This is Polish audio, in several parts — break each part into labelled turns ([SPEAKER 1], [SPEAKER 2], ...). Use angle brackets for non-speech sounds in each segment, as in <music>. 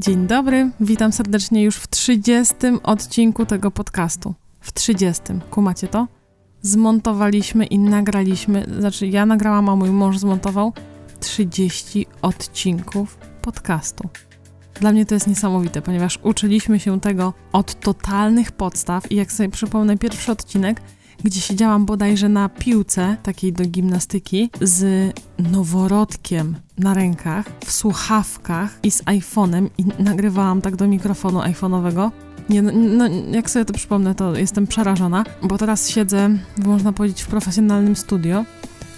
[SPEAKER 1] Dzień dobry, witam serdecznie już w 30 odcinku tego podcastu. W 30. Kumacie to? Zmontowaliśmy i nagraliśmy, znaczy ja nagrałam, a mój mąż zmontował 30 odcinków podcastu. Dla mnie to jest niesamowite, ponieważ uczyliśmy się tego od totalnych podstaw i jak sobie przypomnę pierwszy odcinek, gdzie siedziałam bodajże na piłce takiej do gimnastyki z noworodkiem na rękach, w słuchawkach i z iPhone'em i nagrywałam tak do mikrofonu iPhone'owego. Nie, no, no, jak sobie to przypomnę, to jestem przerażona, bo teraz siedzę, można powiedzieć, w profesjonalnym studio,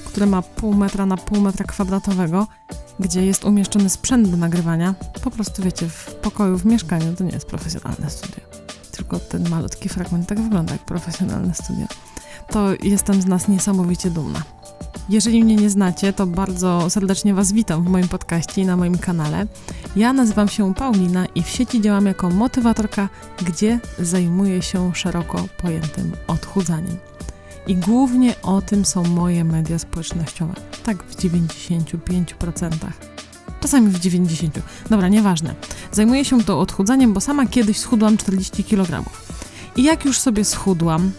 [SPEAKER 1] które ma pół metra na pół metra kwadratowego, gdzie jest umieszczony sprzęt do nagrywania. Po prostu wiecie, w pokoju, w mieszkaniu to nie jest profesjonalne studio. Tylko ten malutki fragment tak wygląda jak profesjonalne studio. To jestem z nas niesamowicie dumna. Jeżeli mnie nie znacie, to bardzo serdecznie Was witam w moim podcaście i na moim kanale. Ja nazywam się Paulina i w sieci działam jako motywatorka, gdzie zajmuję się szeroko pojętym odchudzaniem. I głównie o tym są moje media społecznościowe. Tak w 95%. Czasami w 90%. Dobra, nieważne. Zajmuję się to odchudzaniem, bo sama kiedyś schudłam 40 kg. I jak już sobie schudłam,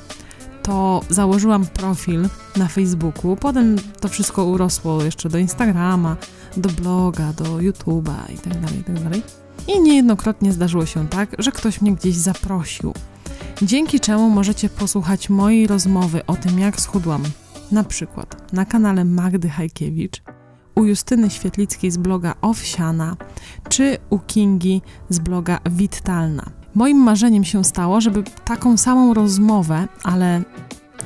[SPEAKER 1] to założyłam profil na Facebooku. Potem to wszystko urosło jeszcze do Instagrama, do bloga, do YouTube'a itd., tak itd. Tak I niejednokrotnie zdarzyło się tak, że ktoś mnie gdzieś zaprosił. Dzięki czemu możecie posłuchać mojej rozmowy o tym, jak schudłam. Na przykład na kanale Magdy Hajkiewicz, u Justyny Świetlickiej z bloga Owsiana, czy u Kingi z bloga Witalna. Moim marzeniem się stało, żeby taką samą rozmowę, ale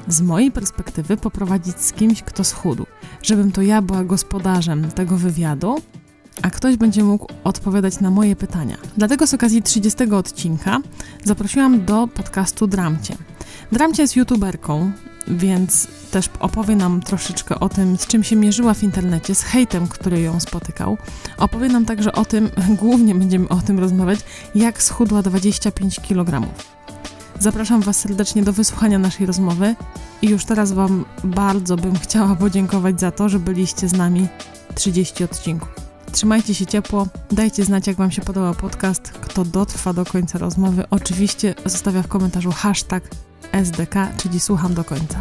[SPEAKER 1] z mojej perspektywy poprowadzić z kimś, kto schudł. Żebym to ja była gospodarzem tego wywiadu, a ktoś będzie mógł odpowiadać na moje pytania. Dlatego z okazji 30 odcinka zaprosiłam do podcastu Dramcie. Dramcie jest youtuberką, więc też opowie nam troszeczkę o tym, z czym się mierzyła w internecie, z hejtem, który ją spotykał. Opowie nam także o tym, <laughs> głównie będziemy o tym rozmawiać, jak schudła 25 kg. Zapraszam Was serdecznie do wysłuchania naszej rozmowy i już teraz Wam bardzo bym chciała podziękować za to, że byliście z nami 30 odcinków. Trzymajcie się ciepło, dajcie znać, jak Wam się podobał podcast. Kto dotrwa do końca rozmowy, oczywiście zostawia w komentarzu hashtag SDK, czyli słucham do końca.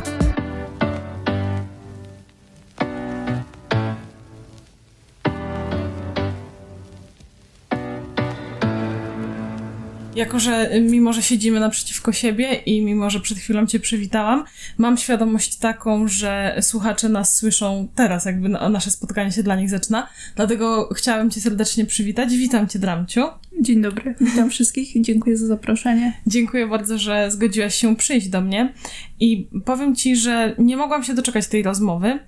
[SPEAKER 1] Jako że mimo, że siedzimy naprzeciwko siebie i mimo, że przed chwilą Cię przywitałam, mam świadomość taką, że słuchacze nas słyszą teraz, jakby nasze spotkanie się dla nich zaczyna. Dlatego chciałabym Cię serdecznie przywitać. Witam Cię, Dramciu.
[SPEAKER 2] Dzień dobry, witam wszystkich i dziękuję za zaproszenie.
[SPEAKER 1] Dziękuję bardzo, że zgodziłaś się przyjść do mnie i powiem Ci, że nie mogłam się doczekać tej rozmowy,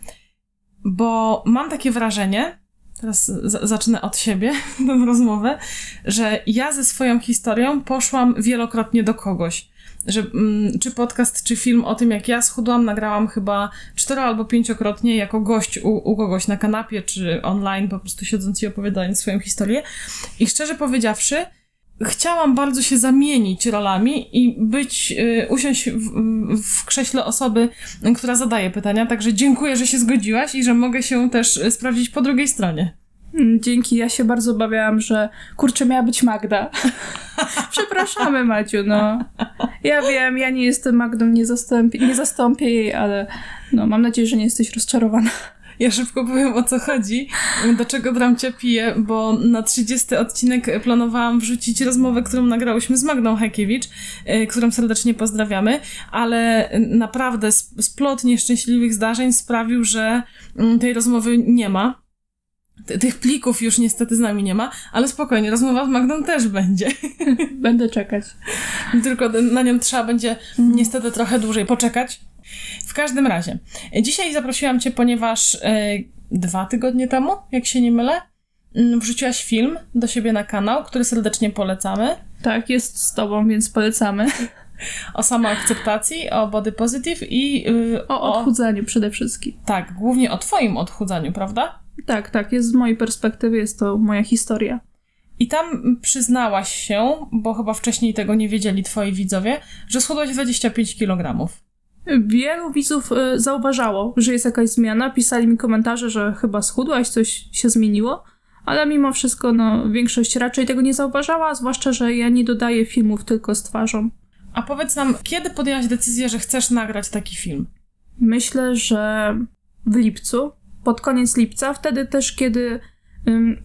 [SPEAKER 1] bo mam takie wrażenie, teraz zacznę od siebie <laughs> tę rozmowę, że ja ze swoją historią poszłam wielokrotnie do kogoś. Że, mm, czy podcast, czy film o tym, jak ja schudłam, nagrałam chyba cztero albo pięciokrotnie jako gość u, u kogoś na kanapie, czy online, po prostu siedząc i opowiadając swoją historię. I szczerze powiedziawszy, chciałam bardzo się zamienić rolami i być, y, usiąść w, w, krześle osoby, która zadaje pytania. Także dziękuję, że się zgodziłaś i że mogę się też y, sprawdzić po drugiej stronie.
[SPEAKER 2] Mm, dzięki, ja się bardzo obawiałam, że kurczę, miała być Magda. <laughs> Przepraszamy, Maciu, no. Ja wiem, ja nie jestem Magdą, nie zastąpię, nie zastąpię jej, ale no, mam nadzieję, że nie jesteś rozczarowana.
[SPEAKER 1] Ja szybko powiem o co chodzi, do czego Bramcia pije, bo na 30 odcinek planowałam wrzucić rozmowę, którą nagrałyśmy z Magdą Hekiewicz, y, którą serdecznie pozdrawiamy, ale naprawdę splot nieszczęśliwych zdarzeń sprawił, że mm, tej rozmowy nie ma tych plików już niestety z nami nie ma, ale spokojnie, rozmowa z Magdą też będzie.
[SPEAKER 2] Będę czekać.
[SPEAKER 1] Tylko na nią trzeba będzie mhm. niestety trochę dłużej poczekać. W każdym razie, dzisiaj zaprosiłam Cię, ponieważ e, dwa tygodnie temu, jak się nie mylę, mm, wrzuciłaś film do siebie na kanał, który serdecznie polecamy.
[SPEAKER 2] Tak, jest z Tobą, więc polecamy.
[SPEAKER 1] o samoakceptacji, o body positive i
[SPEAKER 2] yy, o odchudzaniu o... przede wszystkim.
[SPEAKER 1] Tak, głównie o Twoim odchudzaniu, prawda?
[SPEAKER 2] Tak, tak, jest z mojej perspektywy, jest to moja historia.
[SPEAKER 1] I tam przyznałaś się, bo chyba wcześniej tego nie wiedzieli twoi widzowie, że schudłaś 25 kg.
[SPEAKER 2] Wielu widzów y, zauważało, że jest jakaś zmiana, pisali mi komentarze, że chyba schudłaś, coś się zmieniło, ale mimo wszystko no, większość raczej tego nie zauważała, zwłaszcza, że ja nie dodaję filmów tylko z twarzą.
[SPEAKER 1] A powiedz nam, kiedy podjęłaś decyzję, że chcesz nagrać taki film?
[SPEAKER 2] Myślę, że w lipcu, pod koniec lipca, wtedy też, kiedy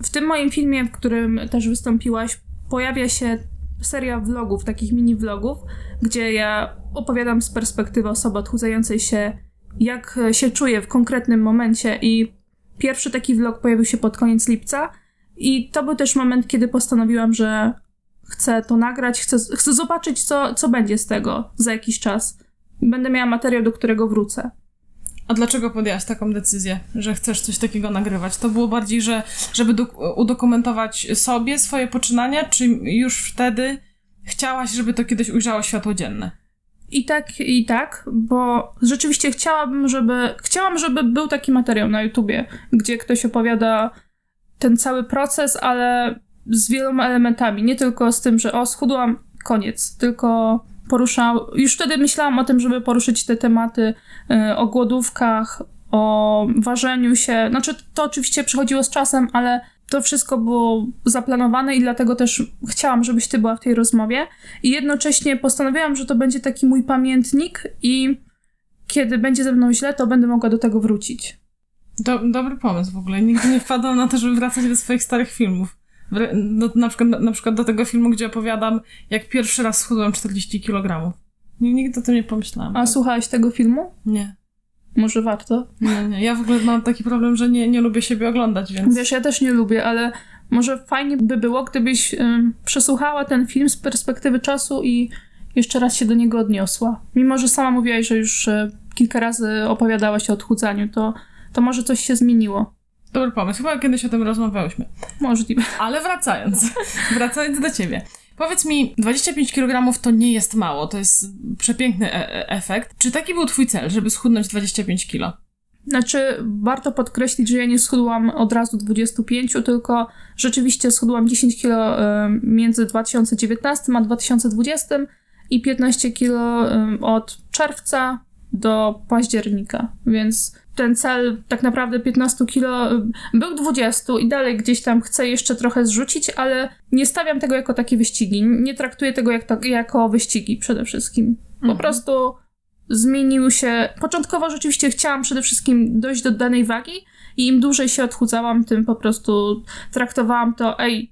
[SPEAKER 2] w tym moim filmie, w którym też wystąpiłaś, pojawia się seria vlogów, takich mini vlogów, gdzie ja opowiadam z perspektywy osoby odchudzającej się, jak się czuję w konkretnym momencie i pierwszy taki vlog pojawił się pod koniec lipca i to był też moment, kiedy postanowiłam, że chcę to nagrać, chcę, chcę zobaczyć, co, co będzie z tego za jakiś czas. Będę miała materiał, do którego wrócę.
[SPEAKER 1] A dlaczego podjęłaś taką decyzję, że chcesz coś takiego nagrywać? To było bardziej, że żeby do, udokumentować sobie swoje poczynania, czy już wtedy chciałaś, żeby to kiedyś ujrzało światło dzienne?
[SPEAKER 2] I tak, i tak, bo rzeczywiście chciałabym, żeby, chciałam, żeby był taki materiał na YouTubie, gdzie ktoś opowiada ten cały proces, ale z wieloma elementami. Nie tylko z tym, że o, schudłam, koniec, tylko poruszał. Już wtedy myślałam o tym, żeby poruszyć te tematy y, o głodówkach, o ważeniu się. Znaczy, to oczywiście przychodziło z czasem, ale to wszystko było zaplanowane i dlatego też chciałam, żebyś ty była w tej rozmowie. I jednocześnie postanowiłam, że to będzie taki mój pamiętnik i kiedy będzie ze mną źle, to będę mogła do tego wrócić.
[SPEAKER 1] Do, dobry pomysł w ogóle. Nigdy nie wpadłam na to, żeby wracać do swoich starych filmów. No, na, przykład, na przykład do tego filmu, gdzie opowiadam, jak pierwszy raz schudłem 40 kg. Nigdy o tym nie pomyślałam.
[SPEAKER 2] A słuchałaś tego filmu?
[SPEAKER 1] Nie.
[SPEAKER 2] Może warto?
[SPEAKER 1] Nie, nie. Ja w ogóle mam taki problem, że nie, nie lubię siebie oglądać, więc...
[SPEAKER 2] Wiesz, ja też nie lubię, ale może fajnie by było, gdybyś przesłuchała ten film z perspektywy czasu i jeszcze raz się do niego odniosła. Mimo, że sama mówiłaś, że już y, kilka razy opowiadałaś o odchudzaniu, to, to może coś się zmieniło.
[SPEAKER 1] Dobry pomysł. Chyba kiedyś o tym rozmawiałyśmy.
[SPEAKER 2] Możliwe.
[SPEAKER 1] Ale wracając, <laughs> wracając do ciebie. Powiedz mi, 25 kg to nie jest mało, to jest przepiękny e, e efekt. Czy taki był twój cel, żeby schudnąć 25 kg?
[SPEAKER 2] Znaczy, warto podkreślić, że ja nie schudłam od razu 25, tylko rzeczywiście schudłam 10 kg między 2019 a 2020 i 15 kg od czerwca do października, więc ten cel tak naprawdę 15 kilo był 20 i dalej gdzieś tam chcę jeszcze trochę zrzucić, ale nie stawiam tego jako takie wyścigi. Nie traktuję tego jak to, jako wyścigi przede wszystkim. Po mhm. prostu zmienił się. Początkowo rzeczywiście chciałam przede wszystkim dojść do danej wagi i im dłużej się odchudzałam, tym po prostu traktowałam to, ej,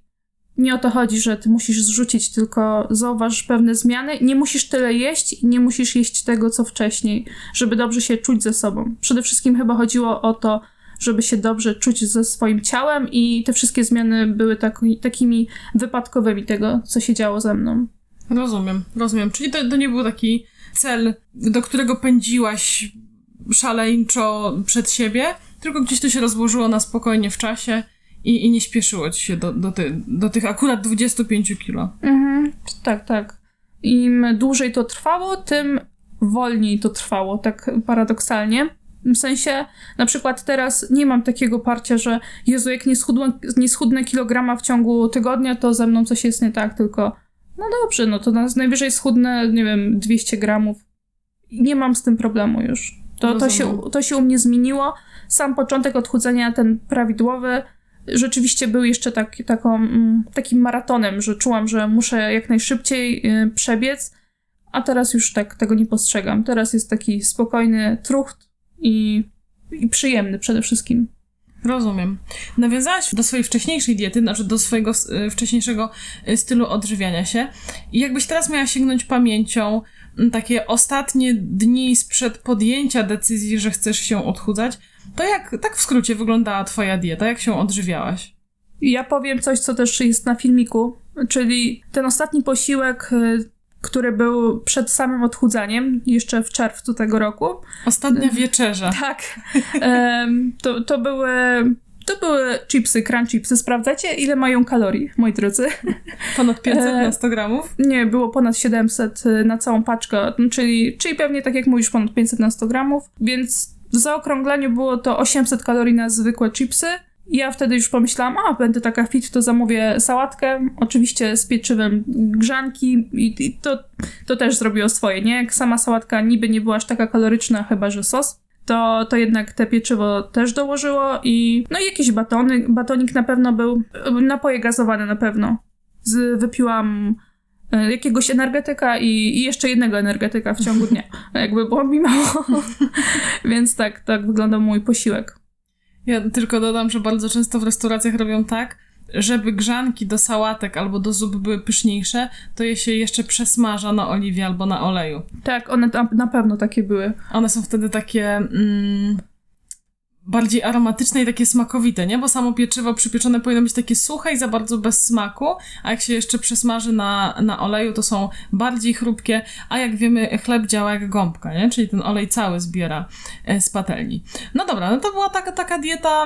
[SPEAKER 2] nie o to chodzi, że ty musisz zrzucić, tylko zauważ pewne zmiany. Nie musisz tyle jeść i nie musisz jeść tego, co wcześniej, żeby dobrze się czuć ze sobą. Przede wszystkim chyba chodziło o to, żeby się dobrze czuć ze swoim ciałem i te wszystkie zmiany były tak, takimi wypadkowymi tego, co się działo ze mną.
[SPEAKER 1] Rozumiem, rozumiem. Czyli to, to nie był taki cel, do którego pędziłaś szaleńczo przed siebie, tylko gdzieś to się rozłożyło na spokojnie w czasie i, i nie śpieszyło ci się do, do, ty, do tych akurat 25 kilo.
[SPEAKER 2] Mhm, tak, tak. Im dłużej to trwało, tym wolniej to trwało, tak paradoksalnie. W sensie, na przykład teraz nie mam takiego parcia, że Jezu, jak nie schudnę, nie schudnę kilograma w ciągu tygodnia, to ze mną coś jest nie tak, tylko no dobrze, no to najwyżej schudnę, nie wiem, 200 gramów. Nie mam z tym problemu już. To, to, się, to się u mnie zmieniło. Sam początek odchudzenia, ten prawidłowy, rzeczywiście był jeszcze tak, taką, mm, takim maratonem, że czułam, że muszę jak najszybciej y, przebiec, a teraz już tak tego nie postrzegam. Teraz jest taki spokojny trucht i, i przyjemny przede wszystkim.
[SPEAKER 1] Rozumiem. Nawiązałaś do swojej wcześniejszej diety, znaczy do swojego y, wcześniejszego y, stylu odżywiania się. I jakbyś teraz miała sięgnąć pamięcią mm, takie ostatnie dni sprzed podjęcia decyzji, że chcesz się odchudzać, to jak, tak w skrócie wyglądała twoja dieta? Jak się odżywiałaś?
[SPEAKER 2] Ja powiem coś, co też jest na filmiku, czyli ten ostatni posiłek, y, który był przed samym odchudzaniem, jeszcze w czerwcu tego roku.
[SPEAKER 1] Ostatnia wieczerza. <laughs>
[SPEAKER 2] Tak. to, to były to były chipsy, crunch chipsy. Sprawdzacie, ile mają kalorii, moi drodzy? <laughs>
[SPEAKER 1] Ponad 500 na 100 gramów?
[SPEAKER 2] Nie, było ponad 700 y, na całą paczkę, czyli, czyli pewnie tak jak mówisz, ponad 500 na 100 gramów, więc w zaokrągleniu było to 800 kalorii na zwykłe chipsy. Ja wtedy już pomyślałam, a będę taka fit, to zamówię sałatkę, oczywiście z pieczywem grzanki i, i to, to też zrobiło swoje, nie? Jak sama sałatka niby nie była aż taka kaloryczna, chyba że sos, to, to jednak te pieczywo też dołożyło i no i jakieś batony, batonik na pewno był, napoje gazowane na pewno. Z, wypiłam jakiegoś energetyka i, i, jeszcze jednego energetyka w ciągu dnia. <laughs> Jakby było mi mało. <laughs> Więc tak, tak wyglądał mój posiłek.
[SPEAKER 1] Ja tylko dodam, że bardzo często w restauracjach robią tak, żeby grzanki do sałatek albo do zup były pyszniejsze, to je się jeszcze przesmaża na oliwie albo na oleju.
[SPEAKER 2] Tak, one na pewno takie były.
[SPEAKER 1] One są wtedy takie mm, bardziej aromatyczne i takie smakowite, nie? Bo samo pieczywo przypieczone powinno być takie suche i za bardzo bez smaku, a jak się jeszcze przesmaży na, na oleju, to są bardziej chrupkie, a jak wiemy, chleb działa jak gąbka, nie? Czyli ten olej cały zbiera e, z patelni. No dobra, no to była taka, taka dieta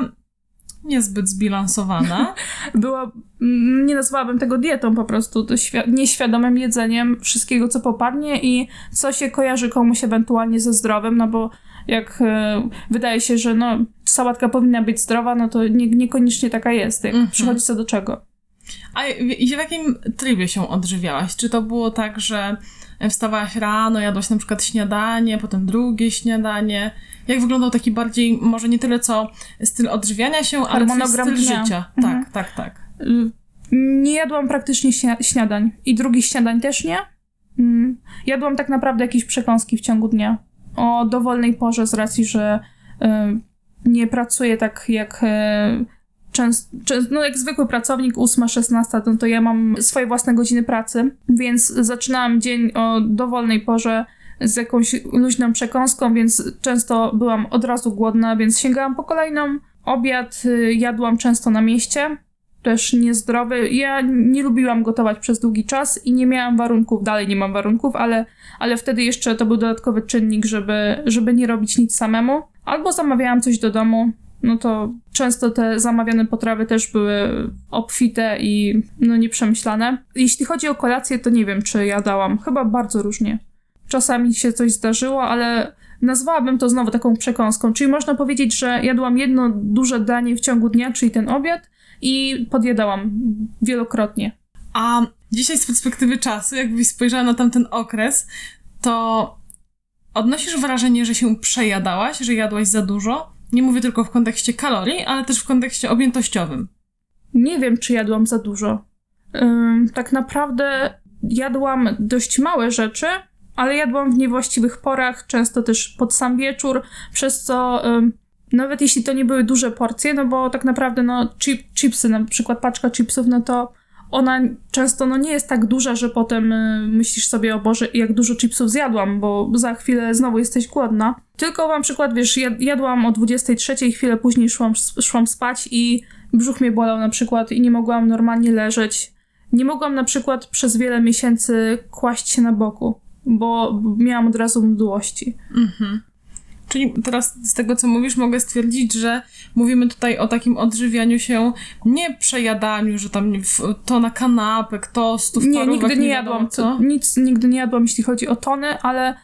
[SPEAKER 1] niezbyt zbilansowana. <laughs>
[SPEAKER 2] Była, mm, nie nazwałabym tego dietą po prostu, nieświadomym jedzeniem wszystkiego, co popadnie i co się kojarzy komuś ewentualnie ze zdrowym, no bo jak e, wydaje się, że no, sałatka powinna być zdrowa, no to nie, niekoniecznie taka jest, jak mm -hmm. przychodzi co do czego.
[SPEAKER 1] A w, w jakim trybie się odżywiałaś? Czy to było tak, że wstawałaś rano, jadłaś na przykład śniadanie, potem drugie śniadanie? Jak wyglądał taki bardziej, może nie tyle co styl odżywiania się, ale styl dnia. życia? Mhm. Tak, tak, tak.
[SPEAKER 2] Nie jadłam praktycznie śniadań. I drugich śniadań też nie. Mm. Jadłam tak naprawdę jakieś przekąski w ciągu dnia. O dowolnej porze z racji, że y, nie pracuję tak jak y, często, no jak zwykły pracownik, 8-16, no to ja mam swoje własne godziny pracy, więc zaczynałam dzień o dowolnej porze z jakąś luźną przekąską, więc często byłam od razu głodna, więc sięgałam po kolejną. Obiad y, jadłam często na mieście, też niezdrowy. Ja nie lubiłam gotować przez długi czas i nie miałam warunków, dalej nie mam warunków, ale, ale wtedy jeszcze to był dodatkowy czynnik, żeby, żeby nie robić nic samemu. Albo zamawiałam coś do domu, no to często te zamawiane potrawy też były obfite i no nieprzemyślane. Jeśli chodzi o kolację, to nie wiem, czy jadałam. Chyba bardzo różnie. Czasami się coś zdarzyło, ale nazwałabym to znowu taką przekąską. Czyli można powiedzieć, że jadłam jedno duże danie w ciągu dnia, czyli ten obiad, i podjadałam wielokrotnie.
[SPEAKER 1] A dzisiaj z perspektywy czasu, jakbyś spojrzała na tamten okres, to odnosisz wrażenie, że się przejadałaś, że jadłaś za dużo? Nie mówię tylko w kontekście kalorii, ale też w kontekście objętościowym.
[SPEAKER 2] Nie wiem, czy jadłam za dużo. Ym, tak naprawdę jadłam dość małe rzeczy, ale jadłam w niewłaściwych porach, często też pod sam wieczór, przez co nawet jeśli to nie były duże porcje, no bo tak naprawdę no chip, chipsy, na przykład paczka chipsów, no to ona często no nie jest tak duża, że potem y, myślisz sobie, o Boże, jak dużo chipsów zjadłam, bo za chwilę znowu jesteś głodna. Tylko na przykład, wiesz, jadłam o 23, chwilę później szłam, szłam spać i brzuch mnie bolał na przykład i nie mogłam normalnie leżeć. Nie mogłam na przykład przez wiele miesięcy kłaść się na boku bo miałam od razu mdłości. Mhm.
[SPEAKER 1] Czyli teraz z tego, co mówisz, mogę stwierdzić, że mówimy tutaj o takim odżywianiu się, nie przejadaniu, że tam to na kanapek, tostów,
[SPEAKER 2] Nie, nigdy nie, jadłam. Co? Nic nigdy nie jadłam, jeśli chodzi o tony, ale y,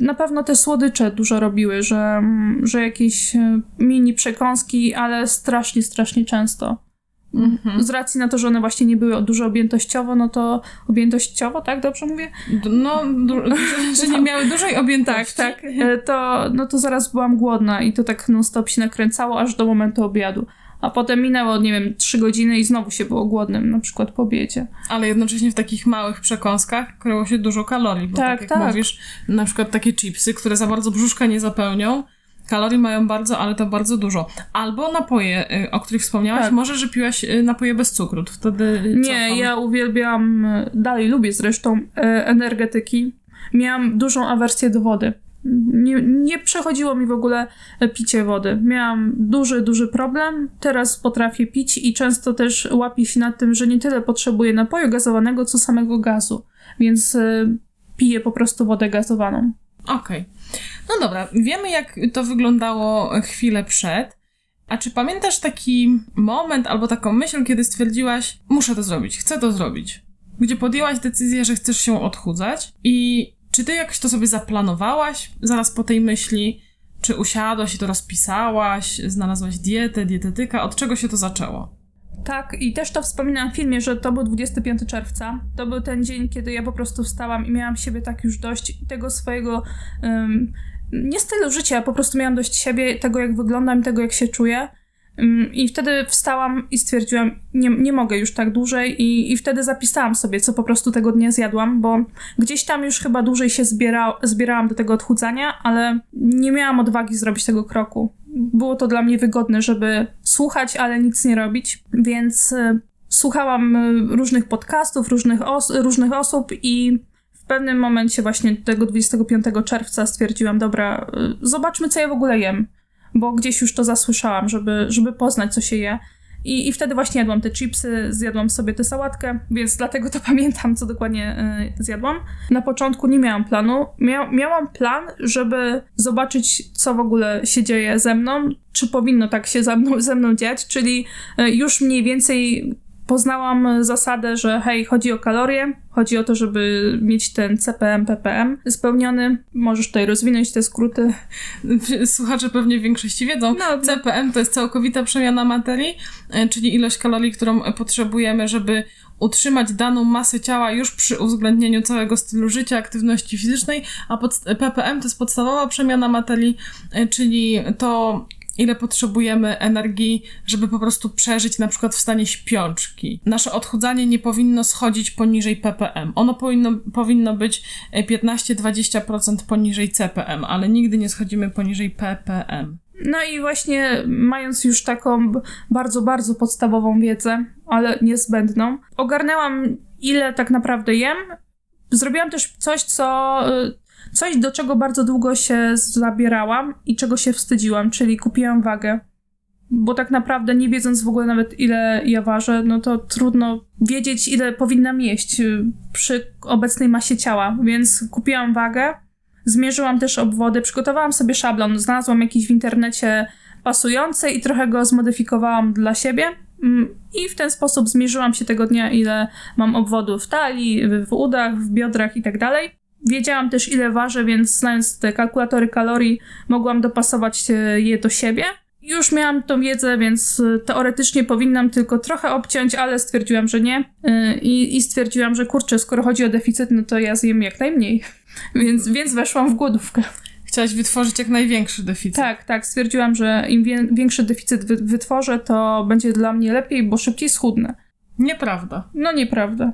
[SPEAKER 2] na pewno te słodycze dużo robiły, że, że jakieś y, mini przekąski, ale strasznie, strasznie często. Mhm. Z racji na to, że one właśnie nie były dużo objętościowo, no to objętościowo, tak? Dobrze mówię?
[SPEAKER 1] No, <laughs> że nie miały dużej objętości.
[SPEAKER 2] Tak, tak. E, to, no to zaraz byłam głodna i to tak non-stop się nakręcało aż do momentu obiadu. A potem minęło, nie wiem, trzy godziny i znowu się było głodnym, na przykład po obiedzie.
[SPEAKER 1] Ale jednocześnie w takich małych przekąskach kryło się dużo kalorii, bo tak, tak jak tak. mówisz, na przykład takie chipsy, które za bardzo brzuszka nie zapełnią, Kalorii mają bardzo, ale to bardzo dużo. Albo napoje, y, o których wspomniałaś, tak. może, że piłaś y, napoje bez cukru, wtedy
[SPEAKER 2] Nie, ja uwielbiam, y, dalej lubię zresztą energetyki. Miałam dużą awersję do wody. Nie, nie przechodziło mi w ogóle picie wody. Miałam duży, duży problem. Teraz potrafię pić i często też łapię się na tym, że nie tyle potrzebuję napoju gazowanego, co samego gazu. Więc piję po prostu wodę gazowaną.
[SPEAKER 1] Okej. Okay. No dobra, wiemy jak to wyglądało chwilę przed. A czy pamiętasz taki moment albo taką myśl, kiedy stwierdziłaś, muszę to zrobić, chcę to zrobić? Gdzie podjęłaś decyzję, że chcesz się odchudzać i czy ty jakoś to sobie zaplanowałaś zaraz po tej myśli? Czy usiadłaś i to rozpisałaś, znalazłaś dietę, dietetyka? Od czego się to zaczęło?
[SPEAKER 2] Tak, i też to wspominam w filmie, że to był 25 czerwca. To był ten dzień, kiedy ja po prostu wstałam i miałam siebie tak już dość tego swojego um, nie stylu życia, po prostu miałam dość siebie, tego jak wyglądam, tego jak się czuję. Mm, I wtedy wstałam i stwierdziłam, nie, nie mogę już tak dłużej, i, i wtedy zapisałam sobie, co po prostu tego dnia zjadłam, bo gdzieś tam już chyba dłużej się zbiera, zbierałam do tego odchudzania, ale nie miałam odwagi zrobić tego kroku. Było to dla mnie wygodne, żeby słuchać, ale nic nie robić, więc y, słuchałam y, różnych podcastów, różnych, os różnych osób i w pewnym momencie właśnie tego 25 czerwca stwierdziłam, dobra, y, zobaczmy, co ja w ogóle jem bo gdzieś już to zasłyszałam, żeby, żeby poznać, co się je. I, I wtedy właśnie jadłam te chipsy, zjadłam sobie tę sałatkę, więc dlatego to <laughs> pamiętam, co dokładnie y, zjadłam. Na początku nie miałam planu. Mia miałam plan, żeby zobaczyć, co w ogóle się dzieje ze mną, czy powinno tak się ze mną, ze mną dziać, czyli y, już mniej więcej poznałam zasadę, że hej, chodzi o kalorie, chodzi o to, żeby mieć ten CPM, PPM spełniony. Możesz tutaj rozwinąć te skróty. <laughs>
[SPEAKER 1] Słuchacze pewnie w większości wiedzą. No, CPM to jest całkowita przemiana materii, e, czyli ilość kalorii, którą potrzebujemy, żeby utrzymać daną masę ciała już przy uwzględnieniu całego stylu życia, aktywności fizycznej, a PPM to jest podstawowa przemiana materii, e, czyli to ile potrzebujemy energii, żeby po prostu przeżyć na przykład w stanie śpiączki. Nasze odchudzanie nie powinno schodzić poniżej ppm. Ono powinno, powinno być 15-20% poniżej CPM, ale nigdy nie schodzimy poniżej ppm.
[SPEAKER 2] No i właśnie mając już taką bardzo, bardzo podstawową wiedzę, ale niezbędną, ogarnęłam ile tak naprawdę jem. Zrobiłam też coś, co y, Coś, do czego bardzo długo się zabierałam i czego się wstydziłam, czyli kupiłam wagę. Bo tak naprawdę, nie wiedząc w ogóle nawet ile ja ważę, no to trudno wiedzieć, ile powinnam jeść y, przy obecnej masie ciała. Więc kupiłam wagę, zmierzyłam też obwody, przygotowałam sobie szablon, znalazłam jakiś w internecie pasujący i trochę go zmodyfikowałam dla siebie. Mm, I w ten sposób zmierzyłam się tego dnia, ile mam obwodów w talii, w udach, w biodrach i tak dalej. Wiedziałam też, ile ważę, więc znając te kalkulatory kalorii, mogłam dopasować e, je do siebie. Już miałam tą wiedzę, więc e, teoretycznie powinnam tylko trochę obciąć, ale stwierdziłam, że nie. E, I, i stwierdziłam, że kurczę, skoro chodzi o deficyt, no to ja zjem jak najmniej. <laughs> więc, więc weszłam w głodówkę.
[SPEAKER 1] Chciałaś wytworzyć jak największy deficyt.
[SPEAKER 2] Tak, tak. Stwierdziłam, że im większy deficyt wy, wytworzę, to będzie dla mnie lepiej, bo szybciej schudnę.
[SPEAKER 1] Nieprawda.
[SPEAKER 2] No nieprawda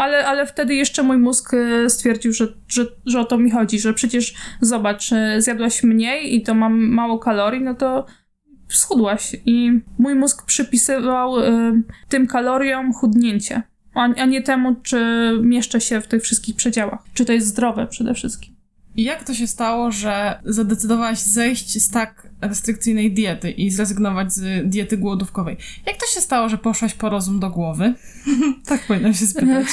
[SPEAKER 2] ale, ale wtedy jeszcze mój mózg e, stwierdził, że, że, że o to mi chodzi, że przecież zobacz, e, zjadłaś mniej i to mam mało kalorii, no to schudłaś. I mój mózg przypisywał y, tym kaloriom chudnięcie, a, a nie temu, czy mieszczę się w tych wszystkich przedziałach, czy to jest zdrowe przede wszystkim.
[SPEAKER 1] Jak to się stało, że zadecydowałaś zejść z tak restrykcyjnej diety i zrezygnować z diety głodówkowej? Jak to się stało, że poszłaś po rozum do głowy? <laughs> tak powinnam się spytać.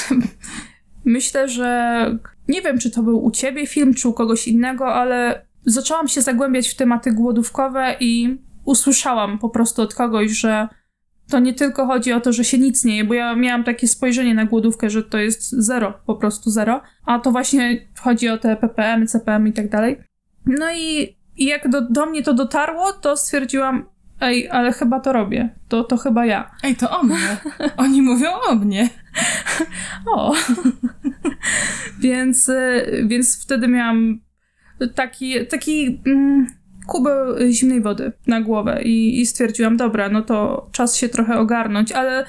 [SPEAKER 1] <laughs>
[SPEAKER 2] Myślę, że nie wiem, czy to był u ciebie film, czy u kogoś innego, ale zaczęłam się zagłębiać w tematy głodówkowe i usłyszałam po prostu od kogoś, że to nie tylko chodzi o to, że się nic nie je, bo ja miałam takie spojrzenie na głodówkę, że to jest zero, po prostu zero, a to właśnie chodzi o te ppm, CPM i tak dalej. No i, jak do, do mnie to dotarło, to stwierdziłam, ej, ale chyba to robię, to, to chyba ja.
[SPEAKER 1] Ej, to o mnie. Oni mówią o mnie.
[SPEAKER 2] o. <laughs> więc, y, więc wtedy miałam taki, taki mm, kubeł zimnej wody na głowę i, i stwierdziłam, dobra, no to czas się trochę ogarnąć, ale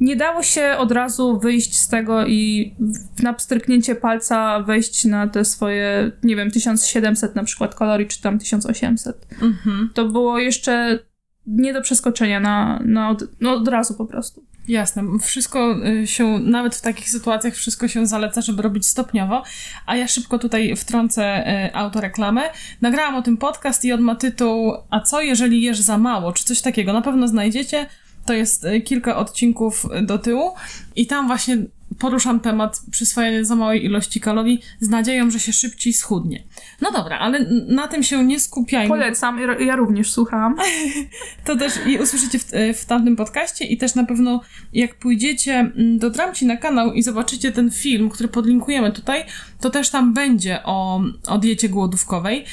[SPEAKER 2] nie dało się od razu wyjść z tego i na pstryknięcie palca wejść na te swoje, nie wiem, 1700 na przykład kalorii, czy tam 1800. Mhm. To było jeszcze nie do przeskoczenia na, na od, no od razu po prostu.
[SPEAKER 1] Jasne, wszystko y, się, nawet w takich sytuacjach, wszystko się zaleca, żeby robić stopniowo. A ja szybko tutaj wtrącę y, autoreklamę. Nagrałam o tym podcast i on ma tytuł A co jeżeli jesz za mało? Czy coś takiego? Na pewno znajdziecie. To jest y, kilka odcinków do tyłu i tam właśnie poruszam temat przyswajania za małej ilości kalorii z nadzieją, że się szybciej schudnie. No dobra, ale na tym się nie skupiajmy.
[SPEAKER 2] Polecam, ja również słucham. <laughs>
[SPEAKER 1] to też i usłyszycie w, w tamtym podcaście i też na pewno jak pójdziecie mm, do Dramci na kanał i zobaczycie ten film, który podlinkujemy tutaj, to też tam będzie o, o diecie głodówkowej.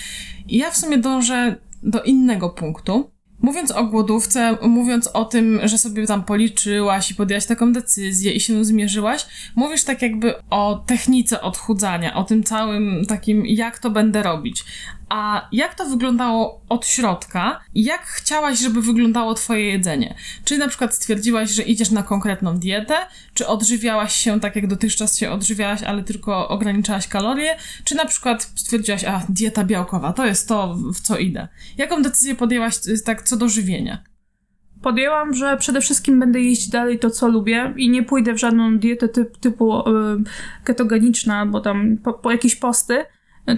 [SPEAKER 1] I ja w sumie dążę do innego punktu. Mówiąc o głodówce, mówiąc o tym, że sobie tam policzyłaś i podjęłaś taką decyzję i się zmierzyłaś, mówisz tak jakby o technice odchudzania, o tym całym takim, jak to będę robić. A jak to wyglądało od środka? Jak chciałaś, żeby wyglądało twoje jedzenie? Czy na przykład stwierdziłaś, że idziesz na konkretną dietę? Czy odżywiałaś się tak, jak dotychczas się odżywiałaś, ale tylko ograniczałaś kalorie? Czy na przykład stwierdziłaś, a dieta białkowa, to jest to, w co idę? Jaką decyzję podjęłaś tak co do żywienia?
[SPEAKER 2] podjęłam, że przede wszystkim będę jeść dalej to, co lubię i nie pójdę w żadną dietę typ, typu y, ketogeniczna albo tam po, po jakieś posty,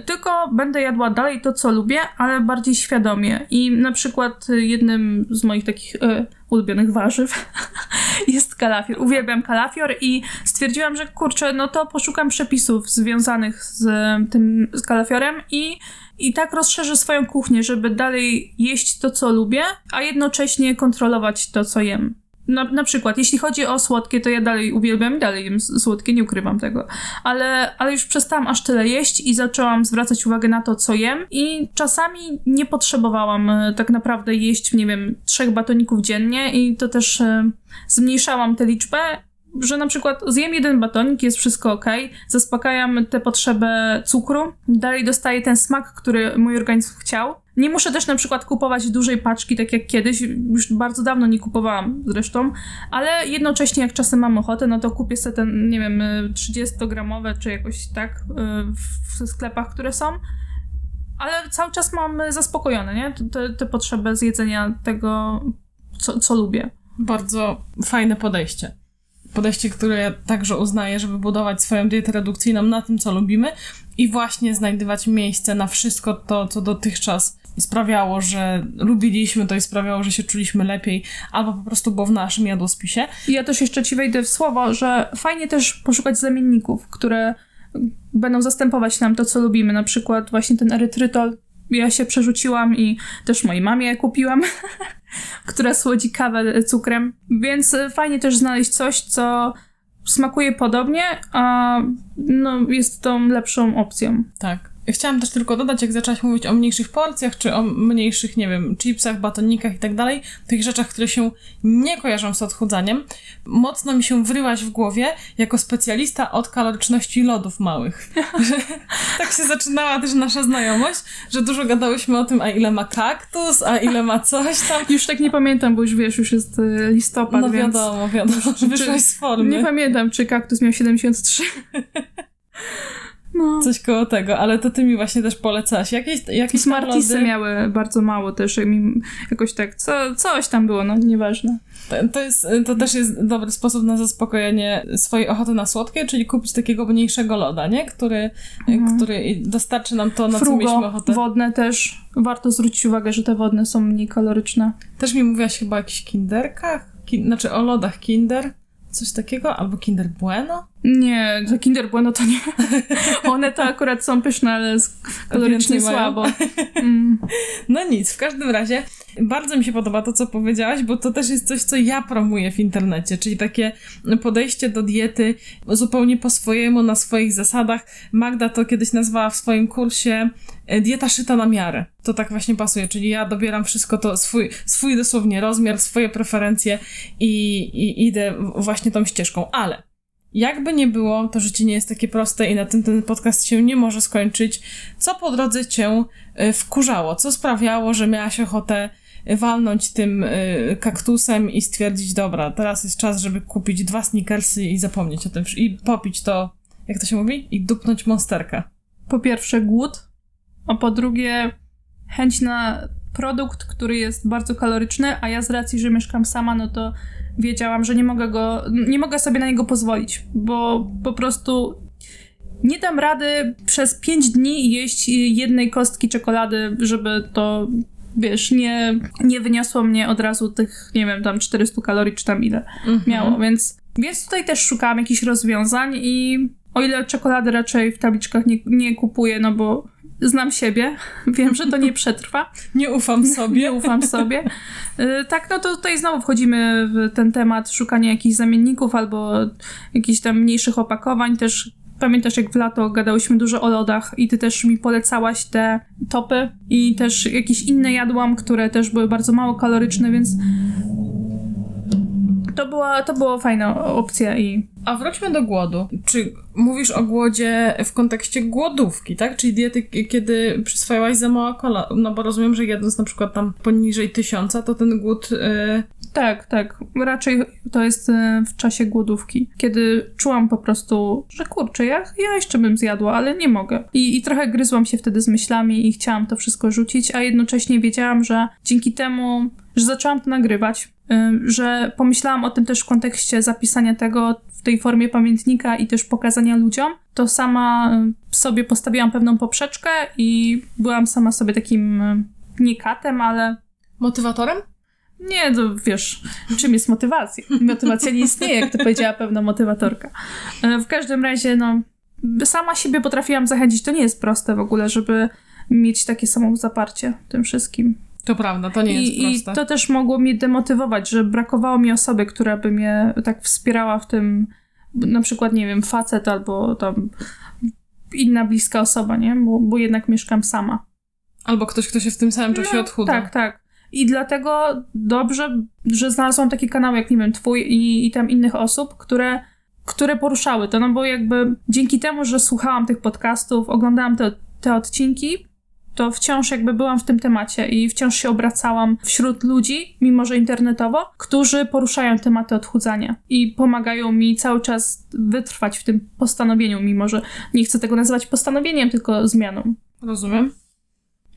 [SPEAKER 2] tylko będę jadła dalej to, co lubię, ale bardziej świadomie. I na przykład jednym z moich takich y, ulubionych warzyw <laughs> jest kalafior. Uwielbiam kalafior i stwierdziłam, że kurczę, no to poszukam przepisów związanych z tym z kalafiorem i i tak rozszerzę swoją kuchnię, żeby dalej jeść to, co lubię, a jednocześnie kontrolować to, co jem. Na, na przykład, jeśli chodzi o słodkie, to ja dalej uwielbiam i dalej jem słodkie, nie ukrywam tego. Ale, ale już przestałam aż tyle jeść i zaczęłam zwracać uwagę na to, co jem. I czasami nie potrzebowałam e, tak naprawdę jeść, nie wiem, trzech batoników dziennie i to też e, zmniejszałam tę liczbę że na przykład zjem jeden batonik, jest wszystko ok, zaspokajam tę potrzebę cukru, dalej dostaję ten smak, który mój organizm chciał. Nie muszę też na przykład kupować dużej paczki, tak jak kiedyś, już bardzo dawno nie kupowałam zresztą, ale jednocześnie jak czasem mam ochotę, no to kupię sobie ten, nie wiem, 30-gramowe czy jakoś tak y, w sklepach, które są. Ale cały czas mam zaspokojone, nie? Te, te potrzeby zjedzenia tego, co, co lubię.
[SPEAKER 1] Bardzo fajne podejście podejście, które ja także uznaję, żeby budować swoją dietę redukcyjną na tym, co lubimy i właśnie znajdywać miejsce na wszystko to, co dotychczas sprawiało, że lubiliśmy to i sprawiało, że się czuliśmy lepiej, albo po prostu było w naszym jadłospisie.
[SPEAKER 2] Ja też jeszcze ci wejdę w słowo, że fajnie też poszukać zamienników, które będą zastępować nam to, co lubimy. Na przykład właśnie ten erytrytol. Ja się przerzuciłam i też mojej mamie kupiłam. <laughs> która słodzi kawę cukrem. Więc fajnie też znaleźć coś, co smakuje podobnie, a no, jest tą lepszą opcją.
[SPEAKER 1] Tak. Chciałam też tylko dodać, jak zaczęłaś mówić o mniejszych porcjach, czy o mniejszych, nie wiem, chipsach, batonikach i tak dalej, tych rzeczach, które się nie kojarzą z odchudzaniem, mocno mi się wryłaś w głowie jako specjalista od kaloryczności lodów małych. <laughs> tak się zaczynała też nasza znajomość, że dużo gadałyśmy o tym, a ile ma kaktus, a ile ma coś tam.
[SPEAKER 2] Już tak nie pamiętam, bo już wiesz, już jest y, listopad,
[SPEAKER 1] No wiadomo,
[SPEAKER 2] więc...
[SPEAKER 1] wiadomo, wyszłaś z formy.
[SPEAKER 2] Nie pamiętam, czy kaktus miał 73. <laughs>
[SPEAKER 1] No. Coś koło tego, ale to ty mi właśnie też polecałaś. Jakieś, jakieś
[SPEAKER 2] Smartisy lody... miały bardzo mało też, mi jakoś tak, co, coś tam było, no nieważne.
[SPEAKER 1] To, to, jest, to też jest dobry sposób na zaspokojenie swojej ochoty na słodkie, czyli kupić takiego mniejszego loda, nie? Który, mhm. który dostarczy nam to, na Frugo, co mieliśmy ochotę.
[SPEAKER 2] wodne też. Warto zwrócić uwagę, że te wodne są mniej kaloryczne.
[SPEAKER 1] Też mi mówiłaś chyba o jakichś kinderkach, Ki znaczy o lodach kinder. Coś takiego? Albo Kinder Bueno?
[SPEAKER 2] Nie, to Kinder Bueno to nie. <laughs> One to akurat są pyszne, ale kalorycznie słabo. <laughs>
[SPEAKER 1] Mm. No nic, w każdym razie bardzo mi się podoba to, co powiedziałaś, bo to też jest coś, co ja promuję w internecie, czyli takie podejście do diety zupełnie po swojemu, na swoich zasadach. Magda to kiedyś nazwała w swoim kursie e, dieta szyta na miarę. To tak właśnie pasuje, czyli ja dobieram wszystko to, swój, swój dosłownie rozmiar, swoje preferencje i, i idę właśnie tą ścieżką, ale jakby nie było, to życie nie jest takie proste i na tym ten podcast się nie może skończyć. Co po drodze cię e, wkurzało? Co sprawiało, że miałaś ochotę walnąć tym y, kaktusem i stwierdzić, dobra, teraz jest czas, żeby kupić dwa sneakersy i zapomnieć o tym i popić to, jak to się mówi? I dupnąć monsterka.
[SPEAKER 2] Po pierwsze głód, a po drugie chęć na produkt, który jest bardzo kaloryczny, a ja z racji, że mieszkam sama, no to wiedziałam, że nie mogę go, nie mogę sobie na niego pozwolić, bo po prostu nie dam rady przez 5 dni jeść jednej kostki czekolady, żeby to wiesz, nie, nie wyniosło mnie od razu tych, nie wiem, tam 400 kalorii, czy tam ile mhm. miało, więc, więc tutaj też szukałam jakichś rozwiązań i o ile czekolady raczej w tabliczkach nie, nie kupuję, no bo znam siebie, <laughs> wiem, że to nie przetrwa.
[SPEAKER 1] Nie ufam sobie.
[SPEAKER 2] nie <laughs> ufam sobie. Y, tak, no to tutaj znowu wchodzimy w ten temat szukania jakichś zamienników albo jakichś tam mniejszych opakowań, też Pamiętasz, jak w lato gadałyśmy dużo o lodach i ty też mi polecałaś te topy i też jakieś inne jadłam, które też były bardzo mało kaloryczne, więc to była, to była fajna opcja i
[SPEAKER 1] A wróćmy do głodu. Czy mówisz o głodzie w kontekście głodówki, tak? Czyli diety, kiedy przyswajałaś za mała kola? No bo rozumiem, że jedząc na przykład tam poniżej tysiąca, to ten głód... Yy...
[SPEAKER 2] Tak, tak. Raczej to jest e, w czasie głodówki, kiedy czułam po prostu, że kurczę, ja, ja jeszcze bym zjadła, ale nie mogę. I, I trochę gryzłam się wtedy z myślami i chciałam to wszystko rzucić, a jednocześnie wiedziałam, że dzięki temu, że zaczęłam to nagrywać, że pomyślałam o tym też w kontekście zapisania tego w tej formie pamiętnika i też pokazania ludziom, to sama sobie postawiłam pewną poprzeczkę i byłam sama sobie takim nie katem, ale...
[SPEAKER 1] Motywatorem?
[SPEAKER 2] Nie, to wiesz, czym jest motywacja? Motywacja nie istnieje, jak to powiedziała pewna motywatorka. E, w każdym razie, no, sama siebie potrafiłam zachęcić. To nie jest proste w ogóle, żeby mieć takie samo zaparcie tym wszystkim.
[SPEAKER 1] To prawda, to nie
[SPEAKER 2] I,
[SPEAKER 1] jest proste.
[SPEAKER 2] I to też mogło mnie demotywować, że brakowało mi osoby, która by mnie tak wspierała w tym, na przykład, nie wiem, facet albo tam inna bliska osoba, nie? Bo, bo jednak mieszkam sama.
[SPEAKER 1] Albo ktoś, kto się w tym samym czasie no, odchudza.
[SPEAKER 2] Tak, tak. I dlatego dobrze, że znalazłam taki kanał jak, nie wiem, twój i, i tam innych osób, które, które poruszały to, no bo jakby dzięki temu, że słuchałam tych podcastów, oglądałam te, te odcinki, to wciąż jakby byłam w tym temacie i wciąż się obracałam wśród ludzi, mimo że internetowo, którzy poruszają tematy odchudzania i pomagają mi cały czas wytrwać w tym postanowieniu, mimo że nie chcę tego nazywać postanowieniem, tylko zmianą.
[SPEAKER 1] Rozumiem.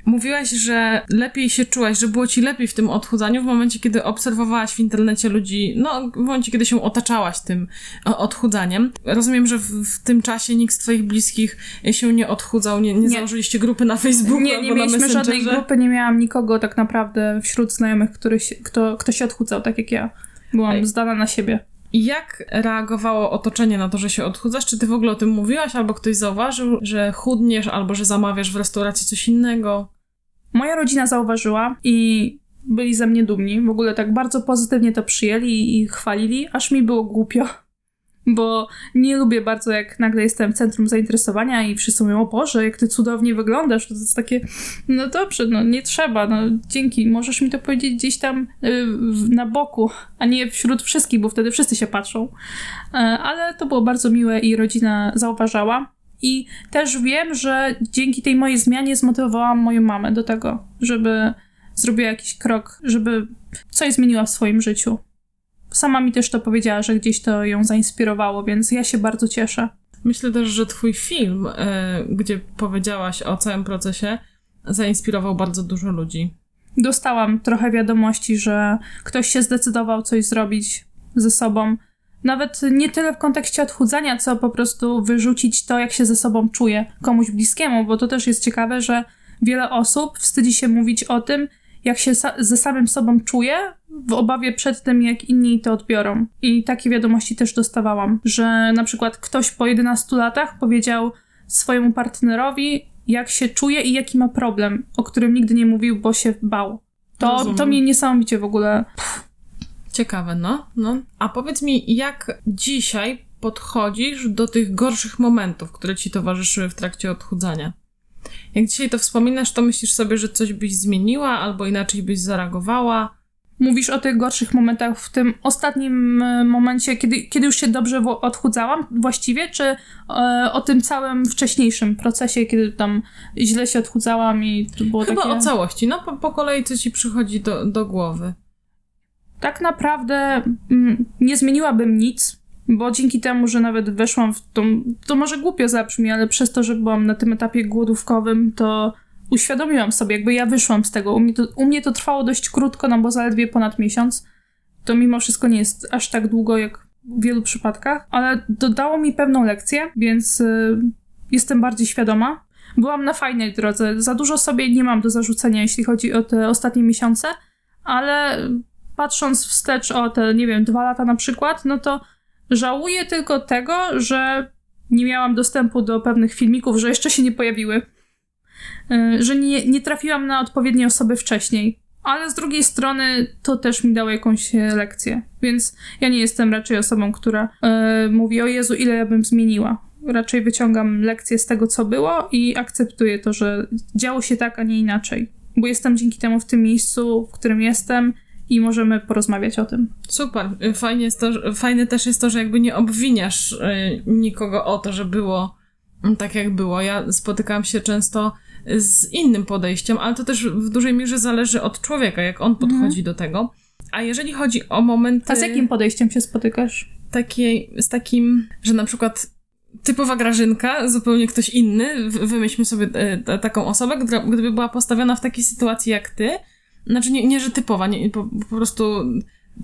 [SPEAKER 1] Mówiłaś, że lepiej się czułaś, że było ci lepiej w tym odchudzaniu w momencie, kiedy obserwowałaś w internecie ludzi, no w momencie, kiedy się otaczałaś tym odchudzaniem. Rozumiem, że w, w tym czasie nikt z twoich bliskich się nie odchudzał, nie, nie, nie. założyliście grupy na Facebooku
[SPEAKER 2] Nie, nie mieliśmy żadnej grupy, nie miałam nikogo tak naprawdę wśród znajomych, który się, kto, kto się odchudzał, tak jak ja. Byłam Ej. zdana na siebie.
[SPEAKER 1] Jak reagowało otoczenie na to, że się odchudzasz? Czy ty w ogóle o tym mówiłaś, albo ktoś zauważył, że chudniesz, albo że zamawiasz w restauracji coś innego?
[SPEAKER 2] Moja rodzina zauważyła i byli ze mnie dumni. W ogóle tak bardzo pozytywnie to przyjęli i chwalili, aż mi było głupio. <laughs> Bo nie lubię bardzo, jak nagle jestem w centrum zainteresowania i wszyscy mówią, o Boże, jak ty cudownie wyglądasz. To jest takie, no dobrze, no nie trzeba, no dzięki. Możesz mi to powiedzieć gdzieś tam yy, na boku, a nie wśród wszystkich, bo wtedy wszyscy się patrzą. Yy, ale to było bardzo miłe i rodzina zauważała. I też wiem, że dzięki tej mojej zmianie zmotywowałam moją mamę do tego, żeby zrobiła jakiś krok, żeby coś zmieniła w swoim życiu. Sama mi też to powiedziała, że gdzieś to ją zainspirowało, więc ja się bardzo cieszę.
[SPEAKER 1] Myślę też, że twój film, yy, gdzie powiedziałaś o całym procesie, zainspirował bardzo dużo ludzi.
[SPEAKER 2] Dostałam trochę wiadomości, że ktoś się zdecydował coś zrobić ze sobą, nawet nie tyle w kontekście odchudzania, co po prostu wyrzucić to, jak się ze sobą czuje komuś bliskiemu, bo to też jest ciekawe, że wiele osób wstydzi się mówić o tym, jak się sa ze samym sobą czuje, w obawie przed tym, jak inni to odbiorą. I takie wiadomości też dostawałam, że na przykład ktoś po 11 latach powiedział swojemu partnerowi, jak się czuje i jaki ma problem, o którym nigdy nie mówił, bo się bał. To, to mnie niesamowicie w ogóle pff,
[SPEAKER 1] Ciekawe, no, no. A powiedz mi, jak dzisiaj podchodzisz do tych gorszych momentów, które ci towarzyszyły w trakcie odchudzania? Jak dzisiaj to wspominasz, to myślisz sobie, że coś byś zmieniła albo inaczej byś zareagowała?
[SPEAKER 2] Mówisz o tych gorszych momentach w tym ostatnim e, momencie, kiedy, kiedy już się dobrze odchudzałam właściwie, czy e, o tym całym wcześniejszym procesie, kiedy tam źle się odchudzałam i to było
[SPEAKER 1] Chyba
[SPEAKER 2] takie...
[SPEAKER 1] o całości, no po, po kolei co ci przychodzi do, do głowy
[SPEAKER 2] tak naprawdę mm, nie zmieniłabym nic, bo dzięki temu, że nawet weszłam w tą, to może głupio zabrzmi, ale przez to, że byłam na tym etapie głodówkowym, to uświadomiłam sobie, jakby ja wyszłam z tego. U mnie to, u mnie to trwało dość krótko, no bo zaledwie ponad miesiąc. To mimo wszystko nie jest aż tak długo, jak w wielu przypadkach, ale dodało mi pewną lekcję, więc y, jestem bardziej świadoma. Byłam na fajnej drodze. Za dużo sobie nie mam do zarzucenia, jeśli chodzi o te ostatnie miesiące, ale patrząc wstecz o te, nie wiem, dwa lata na przykład, no to żałuję tylko tego, że nie miałam dostępu do pewnych filmików, że jeszcze się nie pojawiły. Y, że nie, nie trafiłam na odpowiednie osoby wcześniej. Ale z drugiej strony to też mi dało jakąś lekcję. Więc ja nie jestem raczej osobą, która yy, mówi: O Jezu, ile ja bym zmieniła. Raczej wyciągam lekcje z tego, co było i akceptuję to, że działo się tak, a nie inaczej. Bo jestem dzięki temu w tym miejscu, w którym jestem i możemy porozmawiać o tym.
[SPEAKER 1] Super. Fajnie jest to, fajne też jest to, że jakby nie obwiniasz y, nikogo o to, że było tak jak było. Ja spotykałam się często z innym podejściem, ale to też w dużej mierze zależy od człowieka, jak on podchodzi mhm. do tego. A jeżeli chodzi o momenty...
[SPEAKER 2] A z jakim podejściem się spotykasz?
[SPEAKER 1] Takiej, z takim, że na przykład typowa Grażynka, zupełnie ktoś inny, wymyślmy sobie e, taką osobę, gdyby była postawiona w takiej sytuacji jak ty, znaczy nie, nie że typowa, nie, po, po prostu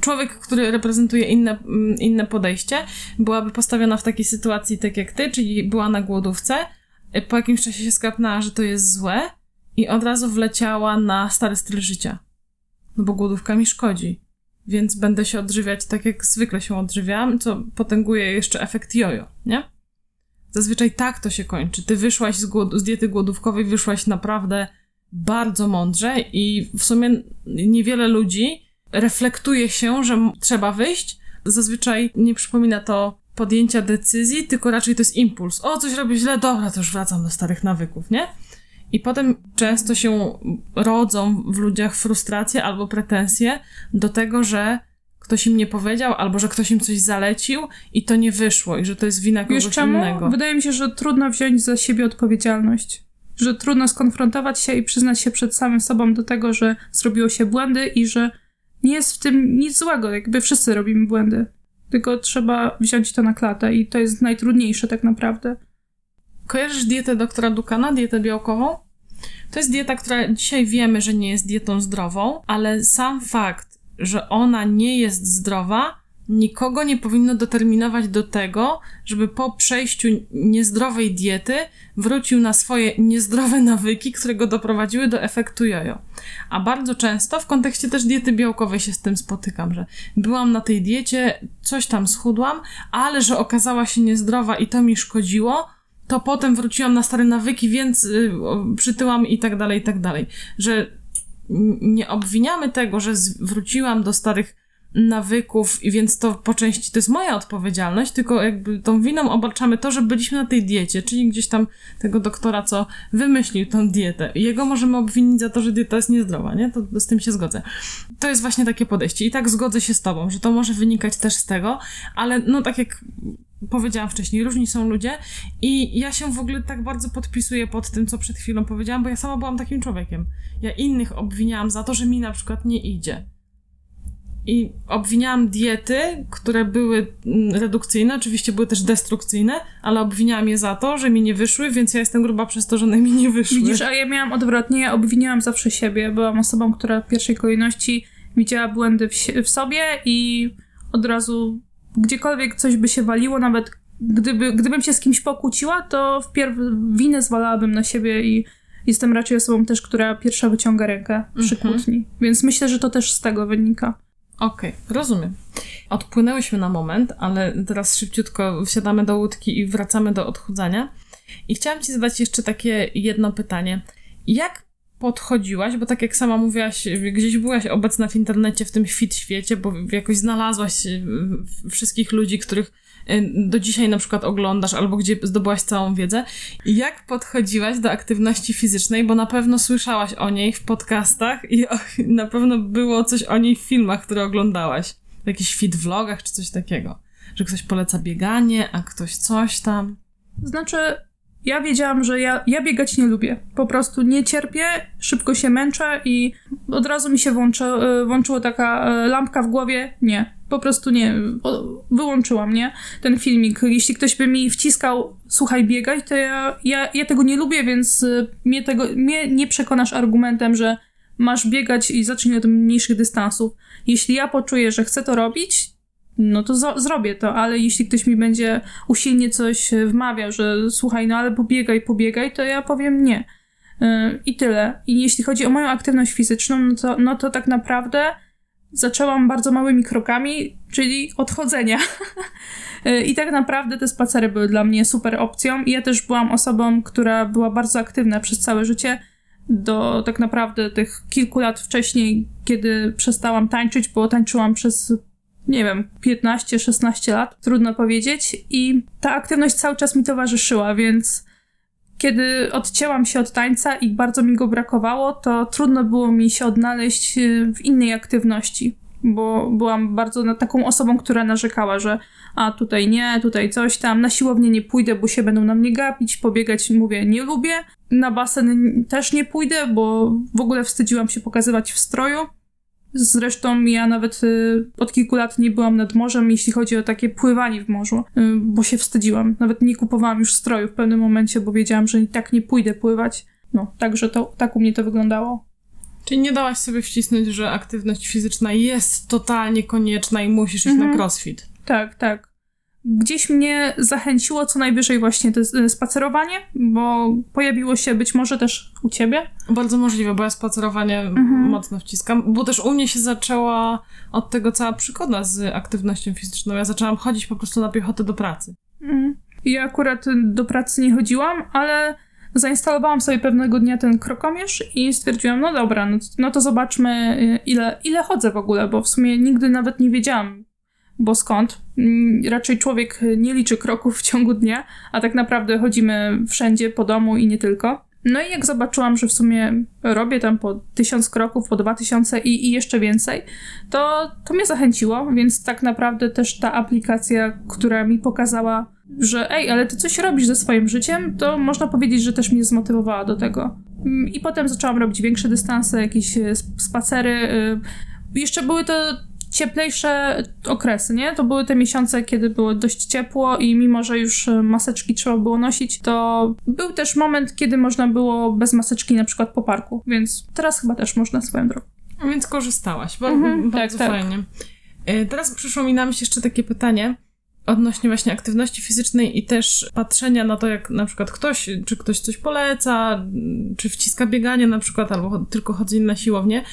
[SPEAKER 1] człowiek, który reprezentuje inne, mm, inne podejście, byłaby postawiona w takiej sytuacji tak jak ty, czyli była na głodówce, e, po jakimś czasie się skapnęła, że to jest złe i od razu wleciała na stary styl życia. No bo głodówka mi szkodzi. Więc będę się odżywiać tak, jak zwykle się odżywiam, co potęguje jeszcze efekt jojo, nie? Zazwyczaj tak to się kończy. Ty wyszłaś z, głod- z diety głodówkowej, wyszłaś naprawdę bardzo mądrze i w sumie niewiele ludzi reflektuje się, że trzeba wyjść. Zazwyczaj nie przypomina to podjęcia decyzji, tylko raczej to jest impuls. O, coś robię źle, dobra, to już wracam do starych nawyków, nie? I potem często się rodzą w ludziach frustracje albo pretensje do tego, że ktoś im nie powiedział, albo że ktoś im coś zalecił i to nie wyszło, i że to jest wina kogoś
[SPEAKER 2] Wiesz czemu?
[SPEAKER 1] innego.
[SPEAKER 2] Wydaje mi się, że trudno wziąć za siebie odpowiedzialność. Że trudno skonfrontować się i przyznać się przed samym sobą do tego, że zrobiło się błędy i że nie jest w tym nic złego, jakby wszyscy robimy błędy. Tylko trzeba wziąć to na klatę i to jest najtrudniejsze tak naprawdę.
[SPEAKER 1] Kojarzysz dietę doktora Dukana, dietę białkową? To jest dieta, która dzisiaj wiemy, że nie jest dietą zdrową, ale sam fakt, że ona nie jest zdrowa, nikogo nie powinno determinować do tego, żeby po przejściu niezdrowej diety wrócił na swoje niezdrowe <laughs> nawyki, które go doprowadziły do efektu jojo. A bardzo często w kontekście też diety białkowej się z tym spotykam, że byłam na tej diecie, coś tam schudłam, ale że okazała się niezdrowa i to mi szkodziło, to potem wróciłam na stare nawyki, więc y, przytyłam i tak dalej, i tak dalej. Że nie obwiniamy tego, że wróciłam do starych nawyków i więc to po części to jest moja odpowiedzialność, tylko jakby tą winą obarczamy to, że byliśmy na tej diecie, czyli gdzieś tam tego doktora, co wymyślił tą dietę. Jego możemy obwinić za to, że dieta jest niezdrowa, nie? To z tym się zgodzę. To jest właśnie takie podejście i tak zgodzę się z tobą, że to może wynikać też z tego, ale no tak jak powiedziałam wcześniej, różni są ludzie i ja się w ogóle tak bardzo podpisuję pod tym, co przed chwilą powiedziałam, bo ja sama byłam takim człowiekiem. Ja innych obwiniałam za to, że mi na przykład nie idzie. I obwiniałam diety, które były mm, redukcyjne, oczywiście były też destrukcyjne, ale obwiniałam je za to, że mi nie wyszły, więc ja jestem gruba przez to, że one mi nie wyszły.
[SPEAKER 2] Widzisz, a ja miałam odwrotnie, ja obwiniałam zawsze siebie. Byłam osobą, która w pierwszej kolejności widziała błędy w, w sobie i od razu gdziekolwiek coś by się waliło, nawet gdyby, gdybym się z kimś pokłóciła, to wpierw winę zwalałabym na siebie i jestem raczej osobą też, która pierwsza wyciąga rękę przy mhm. kłótni. Więc myślę, że to też z tego wynika.
[SPEAKER 1] Okej, okay, rozumiem. Odpłynęłyśmy na moment, ale teraz szybciutko wsiadamy do łódki i wracamy do odchudzania. I chciałam Ci zadać jeszcze takie jedno pytanie. Jak podchodziłaś, bo tak jak sama mówiłaś, gdzieś byłaś obecna w internecie, w tym fit świecie, bo jakoś znalazłaś wszystkich ludzi, których do dzisiaj na przykład oglądasz, albo gdzie zdobyłaś całą wiedzę. Jak podchodziłaś do aktywności fizycznej, bo na pewno słyszałaś o niej w podcastach i <laughs> na pewno było coś o niej w filmach, które oglądałaś. W jakichś fit vlogach czy coś takiego. Że ktoś poleca bieganie, a ktoś coś tam.
[SPEAKER 2] Znaczy, ja wiedziałam, że ja, ja biegać nie lubię. Po prostu nie cierpię, szybko się męczę i od razu mi się włączy, e, włączyła taka e, lampka w głowie. Nie, po prostu nie. Wyłączyłam, nie? Ten filmik. Jeśli ktoś by mi wciskał, słuchaj, biegaj, to ja, ja, ja tego nie lubię, więc e, mnie, tego, mnie nie przekonasz argumentem, że masz biegać i zacznij od mniejszych dystansów. Jeśli ja poczuję, że chcę to robić, no to zrobię to, ale jeśli ktoś mi będzie usilnie coś wmawiał, że słuchaj, no ale pobiegaj, pobiegaj, to ja powiem nie. Yy, I tyle. I jeśli chodzi o moją aktywność fizyczną, no to, no to tak naprawdę zaczęłam bardzo małymi krokami, czyli odchodzenia. Yy, <laughs> I tak naprawdę te spacery były dla mnie super opcją. I ja też byłam osobą, która była bardzo aktywna przez całe życie. Do tak naprawdę tych kilku lat wcześniej, kiedy przestałam tańczyć, bo tańczyłam przez nie wiem, 15-16 lat, trudno powiedzieć. I ta aktywność cały czas mi towarzyszyła, więc kiedy odcięłam się od tańca i bardzo mi go brakowało, to trudno było mi się odnaleźć y, w innej aktywności, bo byłam bardzo taką osobą, która narzekała, że a tutaj nie, tutaj coś tam, na siłownię nie pójdę, bo się będą na mnie gapić, pobiegać mówię, nie lubię, na basen też nie pójdę, bo w ogóle wstydziłam się pokazywać w stroju. Zresztą ja nawet y, od kilku lat nie byłam nad morzem, jeśli chodzi o takie pływanie w morzu, y, bo się wstydziłam. Nawet nie kupowałam już stroju w pewnym momencie, bo wiedziałam, że i tak nie pójdę pływać. No, także to, tak u mnie to wyglądało.
[SPEAKER 1] Czyli nie dałaś sobie wcisnąć, że aktywność fizyczna jest totalnie konieczna i musisz iść mhm. na crossfit.
[SPEAKER 2] Tak, tak gdzieś mnie zachęciło co najwyżej właśnie to spacerowanie, bo pojawiło się być może też u ciebie.
[SPEAKER 1] Bardzo możliwe, bo ja spacerowanie mhm. mocno wciskam, bo też u mnie się zaczęła od tego cała przygoda z aktywnością fizyczną. Ja zaczęłam chodzić po prostu na piechotę do pracy.
[SPEAKER 2] Mhm. Ja akurat do pracy nie chodziłam, ale zainstalowałam sobie pewnego dnia ten krokomierz i stwierdziłam, no dobra, no, no to zobaczmy e, ile, ile chodzę w ogóle, bo w sumie nigdy nawet nie wiedziałam, bo skąd? Mm, raczej człowiek nie liczy kroków w ciągu dnia, a tak naprawdę chodzimy wszędzie po domu i nie tylko. No i jak zobaczyłam, że w sumie robię tam po tysiąc kroków, po dwa tysiące i, i jeszcze więcej, to, to mnie zachęciło, więc tak naprawdę też ta aplikacja, która mi pokazała, że ej, ale ty coś robisz ze swoim życiem, to można powiedzieć, że też mnie zmotywowała do tego. Mm, I potem zaczęłam robić większe dystanse, jakieś e, spacery. E, jeszcze były to cieplejsze okresy, nie? To były te miesiące, kiedy było dość ciepło i mimo, że już e, maseczki trzeba było nosić, to był też moment, kiedy można było bez maseczki na przykład po parku, więc teraz chyba też można swoją drogą.
[SPEAKER 1] Więc korzystałaś, Bo, mhm, bardzo tak, tak. fajnie. Tak. Teraz przyszło mi na myśl jeszcze takie pytanie odnośnie właśnie aktywności fizycznej i też patrzenia na to, jak na przykład ktoś, czy ktoś coś poleca, czy wciska bieganie na przykład, albo tylko chodzenie na siłownię,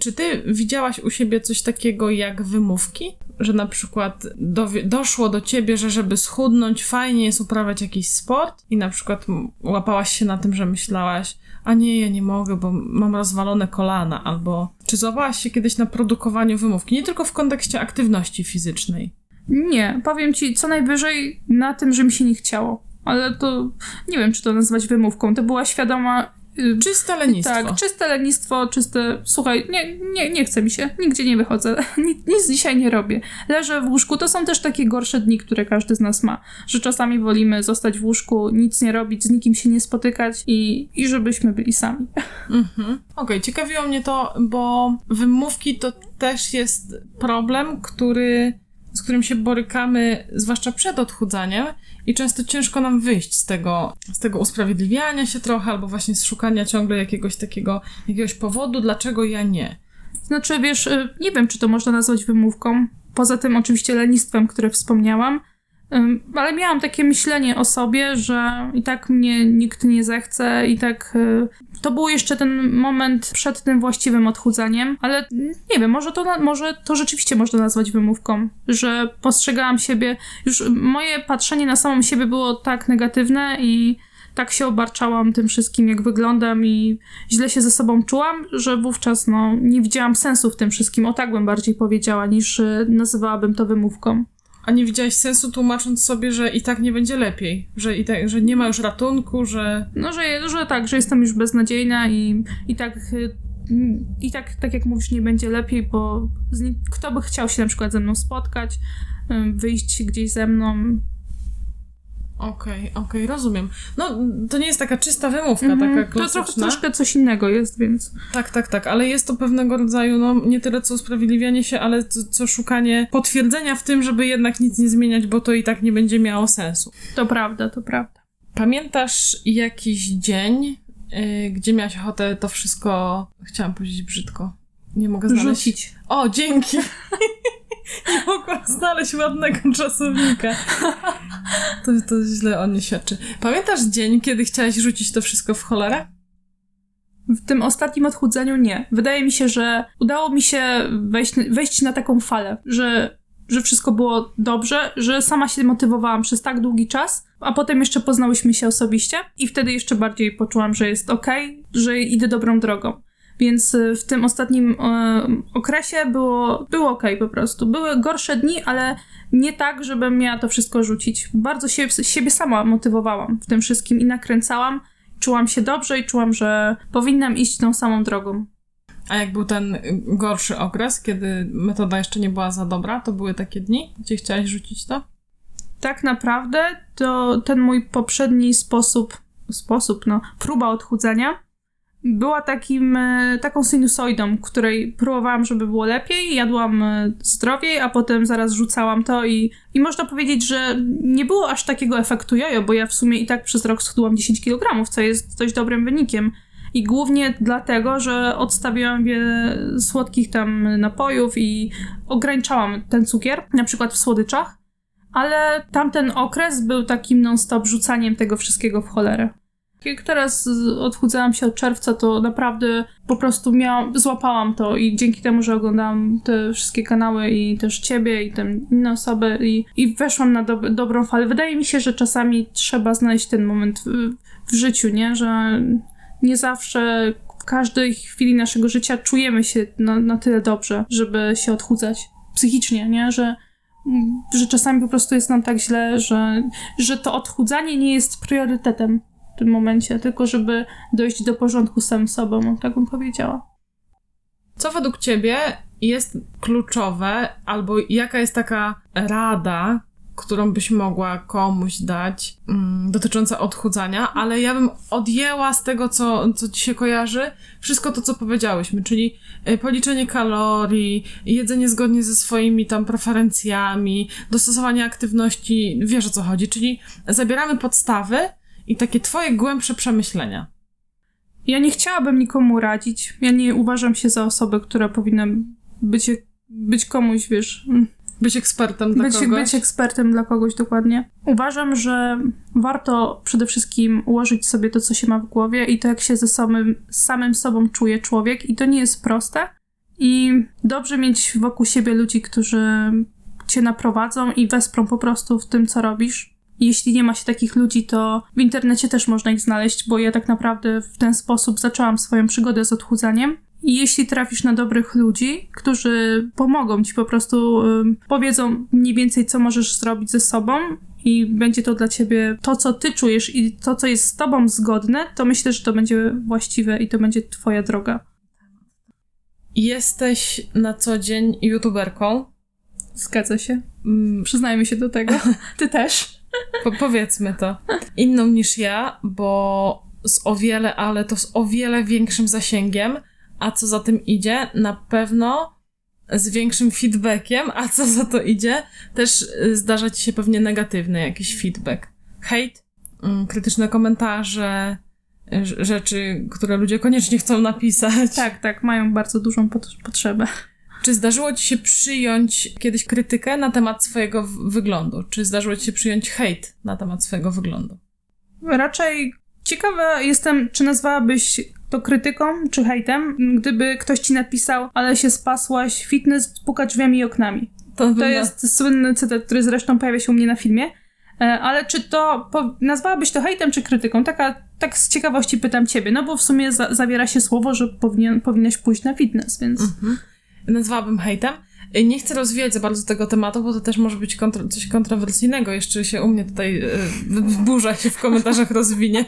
[SPEAKER 1] czy ty widziałaś u siebie coś takiego jak wymówki? Że na przykład do, doszło do ciebie, że żeby schudnąć, fajnie jest uprawiać jakiś sport i na przykład łapałaś się na tym, że myślałaś, a nie, ja nie mogę, bo mam rozwalone kolana, albo czy złapałaś się kiedyś na produkowaniu wymówki, nie tylko w kontekście aktywności fizycznej?
[SPEAKER 2] Nie, powiem ci co najwyżej na tym, że mi się nie chciało. Ale to nie wiem, czy to nazwać wymówką. To była świadoma
[SPEAKER 1] czyste lenistwo.
[SPEAKER 2] Tak, czyste lenistwo, czyste... Słuchaj, nie, nie, nie chce mi się, nigdzie nie wychodzę, <laughs> nic, nic dzisiaj nie robię. Leżę w łóżku, to są też takie gorsze dni, które każdy z nas ma, że czasami wolimy zostać w łóżku, nic nie robić, z nikim się nie spotykać i, i żebyśmy byli sami. <laughs>
[SPEAKER 1] Mhm. Okej, okay, ciekawiło mnie to, bo wymówki to też jest problem, który z którym się borykamy, zwłaszcza przed odchudzaniem, i często ciężko nam wyjść z tego, z tego usprawiedliwiania się trochę, albo właśnie z szukania ciągle jakiegoś takiego, jakiegoś powodu, dlaczego ja nie.
[SPEAKER 2] Znaczy, wiesz, y, nie wiem, czy to można nazwać wymówką. Poza tym, oczywiście, lenistwem, które wspomniałam, ale miałam takie myślenie o sobie, że i tak mnie nikt nie zechce, i tak y, to był jeszcze ten moment przed tym właściwym odchudzaniem, ale nie wiem, może to, może to rzeczywiście można nazwać wymówką, że postrzegałam siebie, już moje patrzenie na samą siebie było tak negatywne i tak się obarczałam tym wszystkim, jak wyglądam i źle się ze sobą czułam, że wówczas no, nie widziałam sensu w tym wszystkim, o tak bym bardziej powiedziała, niż nazywałabym to wymówką.
[SPEAKER 1] A nie widziałaś sensu tłumacząc sobie, że i tak nie będzie lepiej, że i tak, że nie ma już ratunku, że...
[SPEAKER 2] No, że, że tak, że jestem już beznadziejna i, i tak... I tak, tak jak mówisz, nie będzie lepiej, bo kto by chciał się na przykład ze mną spotkać, wyjść gdzieś ze mną,
[SPEAKER 1] Okej, okay, okej, okay, rozumiem. No, to nie jest taka czysta wymówka, mm -hmm. taka klasyczna.
[SPEAKER 2] To trochę, troszkę coś innego jest, więc...
[SPEAKER 1] Tak, tak, tak, ale jest to pewnego rodzaju, no, nie tyle co usprawiedliwianie się, ale co, co szukanie potwierdzenia w tym, żeby jednak nic nie zmieniać, bo to i tak nie będzie miało sensu.
[SPEAKER 2] To prawda, to prawda.
[SPEAKER 1] Pamiętasz jakiś dzień, yy, gdzie miałaś ochotę to wszystko, chciałam powiedzieć brzydko, nie mogę znaleźć...
[SPEAKER 2] Rzucić.
[SPEAKER 1] O, dzięki! <laughs> <laughs> nie mogłam znaleźć ładnego czasownika. To, to źle o nie świadczy. Pamiętasz dzień, kiedy chciałaś rzucić to wszystko w cholerę?
[SPEAKER 2] W tym ostatnim odchudzeniu nie. Wydaje mi się, że udało mi się wejść, wejść na taką falę, że, że wszystko było dobrze, że sama się motywowałam przez tak długi czas, a potem jeszcze poznałyśmy się osobiście i wtedy jeszcze bardziej poczułam, że jest okej, okay, że idę dobrą drogą. Więc y, w tym ostatnim y, okresie było, było ok po prostu. Były gorsze dni, ale nie tak, żebym miała to wszystko rzucić. Bardzo się, siebie sama motywowałam w tym wszystkim i nakręcałam. Czułam się dobrze i czułam, że powinnam iść tą samą drogą.
[SPEAKER 1] A jak był ten gorszy okres, kiedy metoda jeszcze nie była za dobra, to były takie dni, gdzie chciałaś rzucić to?
[SPEAKER 2] Tak naprawdę to ten mój poprzedni sposób, sposób, no, próba odchudzania była takim, e, taką sinusoidą, której próbowałam, żeby było lepiej, jadłam e, zdrowiej, a potem zaraz rzucałam to i, i można powiedzieć, że nie było aż takiego efektu jojo, bo ja w sumie i tak przez rok schudłam 10 kg, co jest dość dobrym wynikiem. I głównie dlatego, że odstawiłam wiele słodkich tam napojów i ograniczałam ten cukier, na przykład w słodyczach, ale tamten okres był takim non-stop rzucaniem tego wszystkiego w cholerę. Jak teraz odchudzałam się od czerwca, to naprawdę po prostu miałam, złapałam to i dzięki temu, że oglądałam te wszystkie kanały i też ciebie i te inne osoby i, i weszłam na do, dobrą falę. Wydaje mi się, że czasami trzeba znaleźć ten moment w, w życiu, nie? Że nie zawsze w każdej chwili naszego życia czujemy się na, na tyle dobrze, żeby się odchudzać psychicznie, nie? Że że czasami po prostu jest nam tak źle, że, że to odchudzanie nie jest priorytetem w tym momencie, tylko żeby dojść do porządku z samym sobą, tak bym powiedziała.
[SPEAKER 1] Co według Ciebie jest kluczowe, albo jaka jest taka rada, którą byś mogła komuś dać mm, dotycząca odchudzania, ale ja bym odjęła z tego, co, co ci się kojarzy, wszystko to, co powiedziałyśmy, czyli y, policzenie kalorii, jedzenie zgodnie ze swoimi tam preferencjami, dostosowanie aktywności, wiesz o co chodzi, czyli zabieramy podstawy i takie twoje głębsze przemyślenia.
[SPEAKER 2] Ja nie chciałabym nikomu radzić. Ja nie uważam się za osobę, która powinna być, być komuś, wiesz,
[SPEAKER 1] być ekspertem dla
[SPEAKER 2] być,
[SPEAKER 1] kogoś.
[SPEAKER 2] Być ekspertem dla kogoś, dokładnie. Uważam, że warto przede wszystkim ułożyć sobie to, co się ma w głowie i to, jak się ze samym, samym sobą czuje człowiek. I to nie jest proste. I dobrze mieć wokół siebie ludzi, którzy cię naprowadzą i wesprą po prostu w tym, co robisz. Jeśli nie ma się takich ludzi, to w internecie też można ich znaleźć, bo ja tak naprawdę w ten sposób zaczęłam swoją przygodę z odchudzaniem. I jeśli trafisz na dobrych ludzi, którzy pomogą ci po prostu, powiedzą mniej więcej, co możesz zrobić ze sobą, i będzie to dla ciebie to, co ty czujesz i to, co jest z tobą zgodne, to myślę, że to będzie właściwe i to będzie twoja droga.
[SPEAKER 1] Jesteś na co dzień youtuberką.
[SPEAKER 2] Zgadza się. Mm. Przyznajmy się do tego. <laughs> Ty też.
[SPEAKER 1] Po powiedzmy to. Inną niż ja, bo z o wiele, ale to z o wiele większym zasięgiem a co za tym idzie, na pewno z większym feedbackiem, a co za to idzie, też y, zdarza ci się pewnie negatywny jakiś feedback. Hejt, mm, krytyczne komentarze, rzeczy, które ludzie koniecznie chcą napisać.
[SPEAKER 2] Tak, tak, mają bardzo dużą potrzebę.
[SPEAKER 1] Czy zdarzyło ci się przyjąć kiedyś krytykę na temat swojego wyglądu? Czy zdarzyło ci się przyjąć hejt na temat swojego wyglądu?
[SPEAKER 2] Raczej ciekawa jestem, czy nazwałabyś to krytyką czy hejtem, gdyby ktoś ci napisał, ale się spasłaś, fitness puka drzwiami i oknami. To, to jest słynny cytat, który zresztą pojawia się u mnie na filmie. E, ale czy to, po, nazwałabyś to hejtem czy krytyką? Taka, tak z ciekawości pytam ciebie, no bo w sumie za, zawiera się słowo, że powinien, powinnaś pójść na fitness, więc... Mhm.
[SPEAKER 1] Nazwałabym hejtem. Y, nie chcę rozwijać za bardzo tego tematu, bo to też może być kontro coś kontrowersyjnego. Jeszcze się u mnie tutaj yy, burza się w komentarzach rozwinie.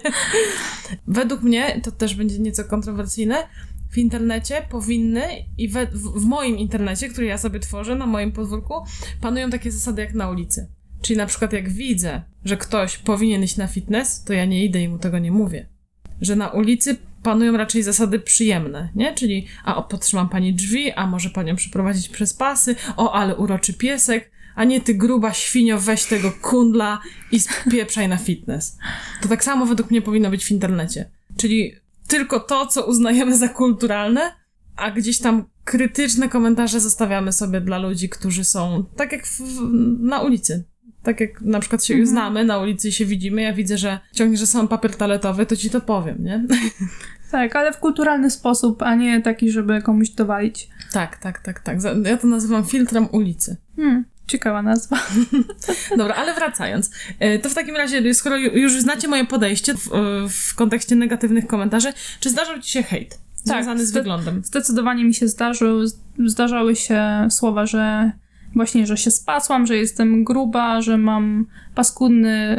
[SPEAKER 1] <laughs> Według mnie, to też będzie nieco kontrowersyjne, w internecie powinny i we, w, w moim internecie, który ja sobie tworzę na moim podwórku, panują takie zasady jak na ulicy. Czyli na przykład jak widzę, że ktoś powinien iść na fitness, to ja nie idę i mu tego nie mówię. Że na ulicy panują raczej zasady przyjemne, nie? Czyli, a o, podtrzymam pani drzwi, a może panią przeprowadzić przez pasy, o, ale uroczy piesek, a nie ty gruba świnio, weź tego kundla i spieprzaj na fitness. To tak samo według mnie powinno być w internecie. Czyli tylko to, co uznajemy za kulturalne, a gdzieś tam krytyczne komentarze zostawiamy sobie dla ludzi, którzy są tak jak w, na ulicy. Tak jak na przykład się mhm. znamy na ulicy i się widzimy, ja widzę, że ciągniesz że sam papier toaletowy, to ci to powiem, nie? <laughs>
[SPEAKER 2] Tak, ale w kulturalny sposób, a nie taki, żeby komuś dowalić.
[SPEAKER 1] Tak, tak, tak, tak. Ja to nazywam filtrem ulicy.
[SPEAKER 2] Hmm, ciekawa nazwa. <laughs>
[SPEAKER 1] Dobra, ale wracając. E, to w takim razie, skoro już znacie moje podejście w, w kontekście negatywnych komentarzy, czy zdarzył ci się hejt? związany z wyglądem.
[SPEAKER 2] Zdecydowanie mi się zdarzył, zdarzały się słowa, że właśnie, że się spasłam, że jestem gruba, że mam paskudny,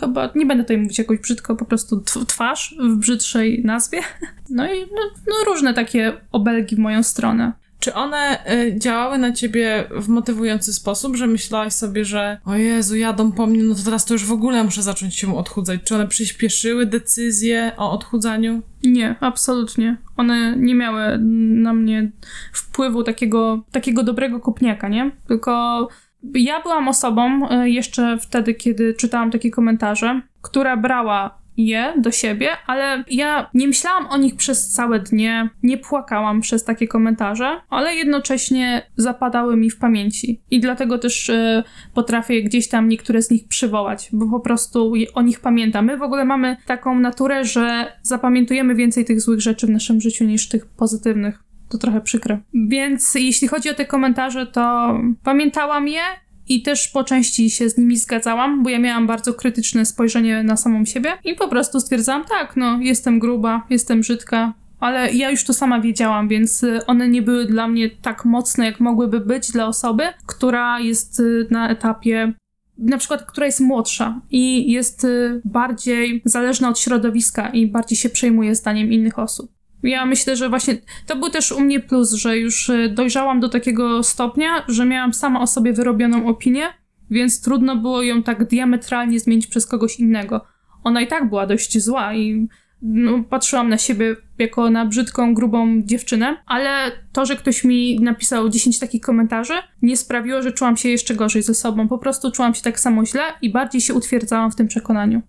[SPEAKER 2] chyba, nie będę tutaj mówić jakoś brzydko, po prostu twarz w brzydszej nazwie. <laughs> No i no, no różne takie obelgi w moją stronę.
[SPEAKER 1] Czy one y, działały na ciebie w motywujący sposób, że myślałaś sobie, że o Jezu, jadą po mnie, no to teraz to już w ogóle muszę zacząć się odchudzać? Czy one przyspieszyły decyzję o odchudzaniu?
[SPEAKER 2] Nie, absolutnie. One nie miały na mnie wpływu takiego, takiego dobrego kopniaka, nie? Tylko ja byłam osobą, y, jeszcze wtedy, kiedy czytałam takie komentarze, która brała je do siebie, ale ja nie myślałam o nich przez całe dnie, nie płakałam przez takie komentarze, ale jednocześnie zapadały mi w pamięci i dlatego też y, potrafię gdzieś tam niektóre z nich przywołać, bo po prostu o nich pamiętam. My w ogóle mamy taką naturę, że zapamiętujemy więcej tych złych rzeczy w naszym życiu niż tych pozytywnych. To trochę przykre. Więc jeśli chodzi o te komentarze, to pamiętałam je, i też po części się z nimi zgadzałam, bo ja miałam bardzo krytyczne spojrzenie na samą siebie i po prostu stwierdzałam, tak, no, jestem gruba, jestem brzydka, ale ja już to sama wiedziałam, więc y, one nie były dla mnie tak mocne, jak mogłyby być dla osoby, która jest y, na etapie na przykład, która jest młodsza i jest y, bardziej zależna od środowiska i bardziej się przejmuje zdaniem innych osób. Ja myślę, że właśnie to był też u mnie plus, że już e, dojrzałam do takiego stopnia, że miałam sama o sobie wyrobioną opinię, więc trudno było ją tak diametralnie zmienić przez kogoś innego. Ona i tak była dość zła i no, patrzyłam na siebie jako na brzydką, grubą dziewczynę, ale to, że ktoś mi napisał 10 takich komentarzy, nie sprawiło, że czułam się jeszcze gorzej ze sobą. Po prostu czułam się tak samo źle i bardziej się utwierdzałam w tym przekonaniu.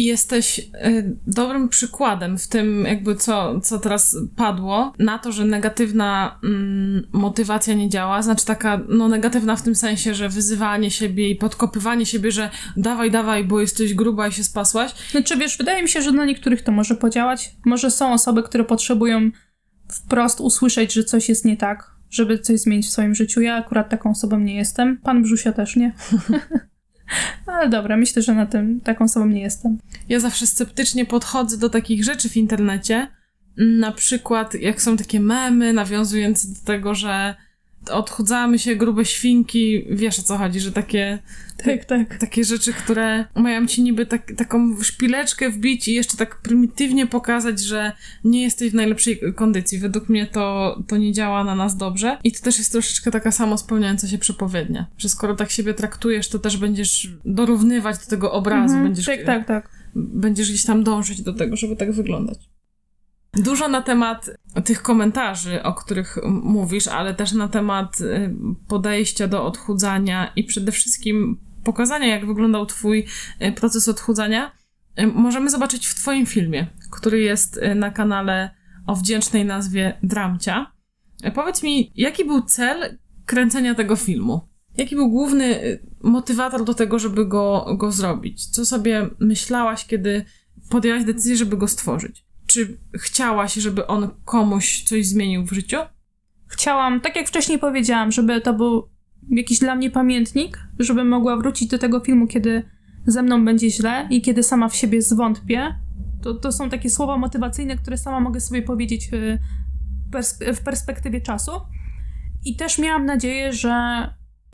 [SPEAKER 1] I jesteś y, dobrym przykładem w tym, jakby co, co teraz padło, na to, że negatywna mm, motywacja nie działa. Znaczy taka, no negatywna w tym sensie, że wyzywanie siebie i podkopywanie siebie, że dawaj, dawaj, bo jesteś gruba i się spasłaś.
[SPEAKER 2] Znaczy wiesz, wydaje mi się, że dla niektórych to może podziałać. Może są osoby, które potrzebują wprost usłyszeć, że coś jest nie tak, żeby coś zmienić w swoim życiu. Ja akurat taką osobą nie jestem. Pan Brzusia też nie. <laughs> Ale dobra, myślę, że na tym taką osobą nie jestem.
[SPEAKER 1] Ja zawsze sceptycznie podchodzę do takich rzeczy w internecie. Na przykład, jak są takie memy nawiązujące do tego, że odchudzamy się, grube świnki, wiesz o co chodzi, że takie,
[SPEAKER 2] tak, tak.
[SPEAKER 1] takie rzeczy, które mają ci niby tak, taką szpileczkę wbić i jeszcze tak prymitywnie pokazać, że nie jesteś w najlepszej kondycji. Według mnie to, to nie działa na nas dobrze. I to też jest troszeczkę taka samo spełniająca się przepowiednia, że skoro tak siebie traktujesz, to też będziesz dorównywać do tego obrazu.
[SPEAKER 2] Mhm,
[SPEAKER 1] będziesz,
[SPEAKER 2] tak, tak, tak.
[SPEAKER 1] Będziesz gdzieś tam dążyć do tego, żeby tak wyglądać. Dużo na temat tych komentarzy, o których mówisz, ale też na temat y, podejścia do odchudzania i przede wszystkim pokazania, jak wyglądał Twój y, proces odchudzania, y, możemy zobaczyć w Twoim filmie, który jest na kanale o wdzięcznej nazwie Dramcia. Powiedz mi, jaki był cel kręcenia tego filmu? Jaki był główny motywator do tego, żeby go, go zrobić? Co sobie myślałaś, kiedy podjęłaś decyzję, żeby go stworzyć? Czy chciałaś, żeby on komuś coś zmienił w życiu?
[SPEAKER 2] Chciałam, tak jak wcześniej powiedziałam, żeby to był jakiś dla mnie pamiętnik, żebym mogła wrócić do tego filmu, kiedy ze mną będzie źle i kiedy sama w siebie zwątpię. To, to są takie słowa motywacyjne, które sama mogę sobie powiedzieć y, w perspektywie czasu. I też miałam nadzieję, że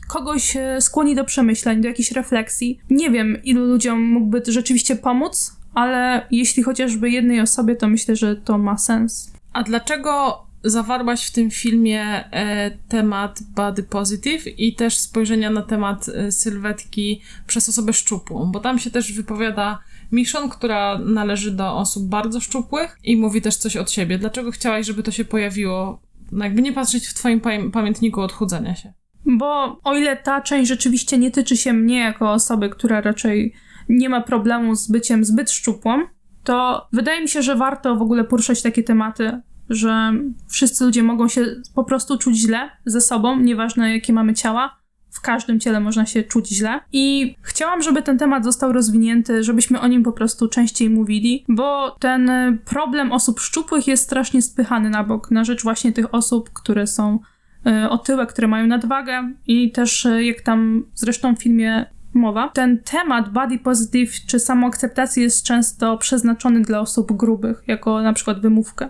[SPEAKER 2] kogoś y, skłoni do przemyśleń, do jakiejś refleksji. Nie wiem, ilu ludziom mógłby rzeczywiście pomóc, ale jeśli chociażby jednej osobie, to myślę, że to ma sens.
[SPEAKER 1] A dlaczego zawarłaś w tym filmie e, temat body positive i też spojrzenia na temat e, sylwetki przez osobę szczupłą? Bo tam się też wypowiada Miszon, która należy do osób bardzo szczupłych i mówi też coś od siebie. Dlaczego chciałaś, żeby to się pojawiło? No jakby nie patrzeć w twoim pamiętniku odchudzania się.
[SPEAKER 2] Bo o ile ta część rzeczywiście nie tyczy się mnie jako osoby, która raczej nie ma problemu z byciem zbyt szczupłą, to wydaje mi się, że warto w ogóle poruszać takie tematy, że wszyscy ludzie mogą się po prostu czuć źle ze sobą, nieważne jakie mamy ciała. W każdym ciele można się czuć źle. I chciałam, żeby ten temat został rozwinięty, żebyśmy o nim po prostu częściej mówili, bo ten problem osób szczupłych jest strasznie spychany na bok, na rzecz właśnie tych osób, które są e, otyłe, które mają nadwagę i też e, jak tam zresztą w filmie mowa, ten temat body positive czy samoakceptacji jest często przeznaczony dla osób grubych, jako na przykład wymówkę.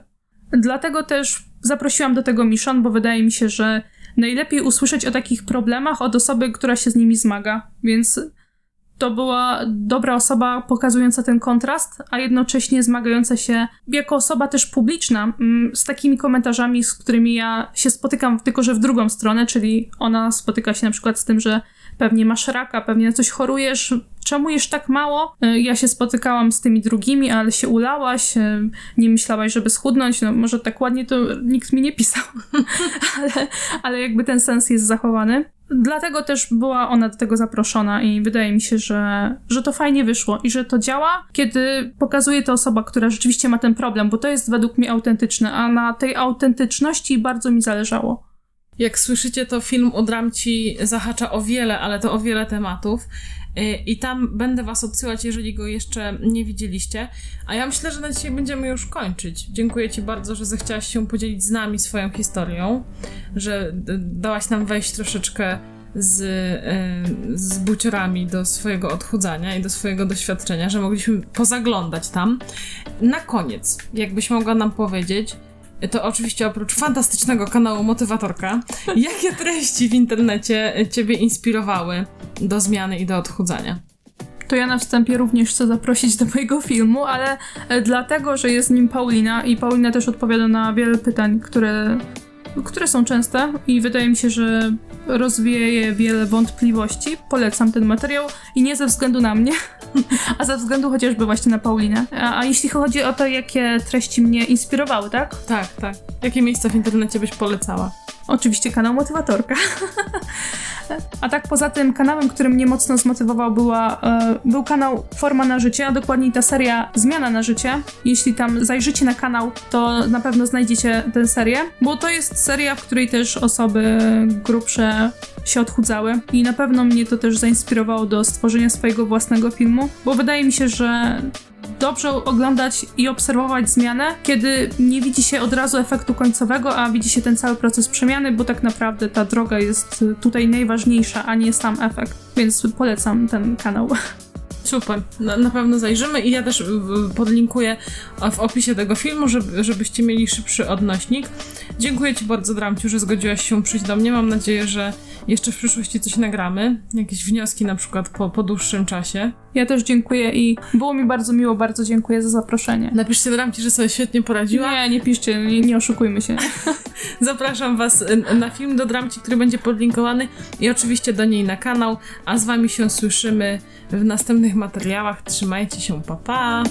[SPEAKER 2] Dlatego też zaprosiłam do tego Miszon, bo wydaje mi się, że najlepiej usłyszeć o takich problemach od osoby, która się z nimi zmaga. Więc to była dobra osoba pokazująca ten kontrast, a jednocześnie zmagająca się jako osoba też publiczna mm, z takimi komentarzami, z którymi ja się spotykam, tylko że w drugą stronę, czyli ona spotyka się na przykład z tym, że pewnie masz raka, pewnie na coś chorujesz, czemu jesz tak mało? E, ja się spotykałam z tymi drugimi, ale się ulałaś, e, nie myślałaś, żeby schudnąć, no może tak ładnie to nikt mi nie pisał, <laughs> ale, ale jakby ten sens jest zachowany. Dlatego też była ona do tego zaproszona i wydaje mi się, że, że to fajnie wyszło i że to działa, kiedy pokazuje to osoba, która rzeczywiście ma ten problem, bo to jest według mnie autentyczne, a na tej autentyczności bardzo mi zależało.
[SPEAKER 1] Jak słyszycie, to film u Dramci zahacza o wiele, ale to o wiele tematów. Y, I tam będę Was odsyłać, jeżeli go jeszcze nie widzieliście. A ja myślę, że na dzisiaj będziemy już kończyć. Dziękuję Ci bardzo, że zechciałaś się podzielić z nami swoją historią, że dałaś nam wejść troszeczkę z, y, z buciorami do swojego odchudzania i do swojego doświadczenia, że mogliśmy pozaglądać tam. Na koniec, jakbyś mogła nam powiedzieć, to oczywiście oprócz fantastycznego kanału Motywatorka, jakie treści w internecie Ciebie inspirowały do zmiany i do odchudzania?
[SPEAKER 2] To ja na wstępie również chcę zaprosić do mojego filmu, ale dlatego, że jest nim Paulina i Paulina też odpowiada na wiele pytań, które które są częste i wydaje mi się, że rozwieje wiele wątpliwości. Polecam ten materiał i nie ze względu na mnie, <laughs> a ze względu chociażby właśnie na Paulinę. A, a jeśli chodzi o to, jakie treści mnie inspirowały, tak?
[SPEAKER 1] Tak, tak. Jakie miejsca w internecie byś polecała?
[SPEAKER 2] Oczywiście kanał Motywatorka. <laughs> A tak poza tym kanałem, który mnie mocno zmotywował była, e, był kanał Forma na życie, a dokładniej ta seria Zmiana na życie. Jeśli tam zajrzycie na kanał, to na pewno znajdziecie tę serię, bo to jest seria, w której też osoby grubsze się odchudzały i na pewno mnie to też zainspirowało do stworzenia swojego własnego filmu, bo wydaje mi się, że dobrze oglądać i obserwować zmianę, kiedy nie widzi się od razu efektu końcowego, a widzi się ten cały proces przemiany, bo tak naprawdę ta droga jest tutaj najważniejsza, a nie sam efekt. Więc polecam ten kanał. <laughs>
[SPEAKER 1] Super, na, na, pewno zajrzymy i ja też podlinkuję w opisie tego filmu, żeby, żebyście mieli szybszy odnośnik. Dziękuję Ci bardzo, Dramciu, że zgodziłaś się przyjść do mnie. Mam nadzieję, że jeszcze w przyszłości coś nagramy. Jakieś wnioski na przykład po, po dłuższym czasie.
[SPEAKER 2] Ja też dziękuję i było mi bardzo miło, bardzo dziękuję za zaproszenie.
[SPEAKER 1] Napiszcie Dramci, że sobie świetnie poradziła.
[SPEAKER 2] Nie, nie piszcie, nie, nie oszukujmy się. <laughs>
[SPEAKER 1] Zapraszam Was na film do Dramci, który będzie podlinkowany i oczywiście do niej na kanał, a z Wami się słyszymy w następnych materiałach. Trzymajcie się, pa pa!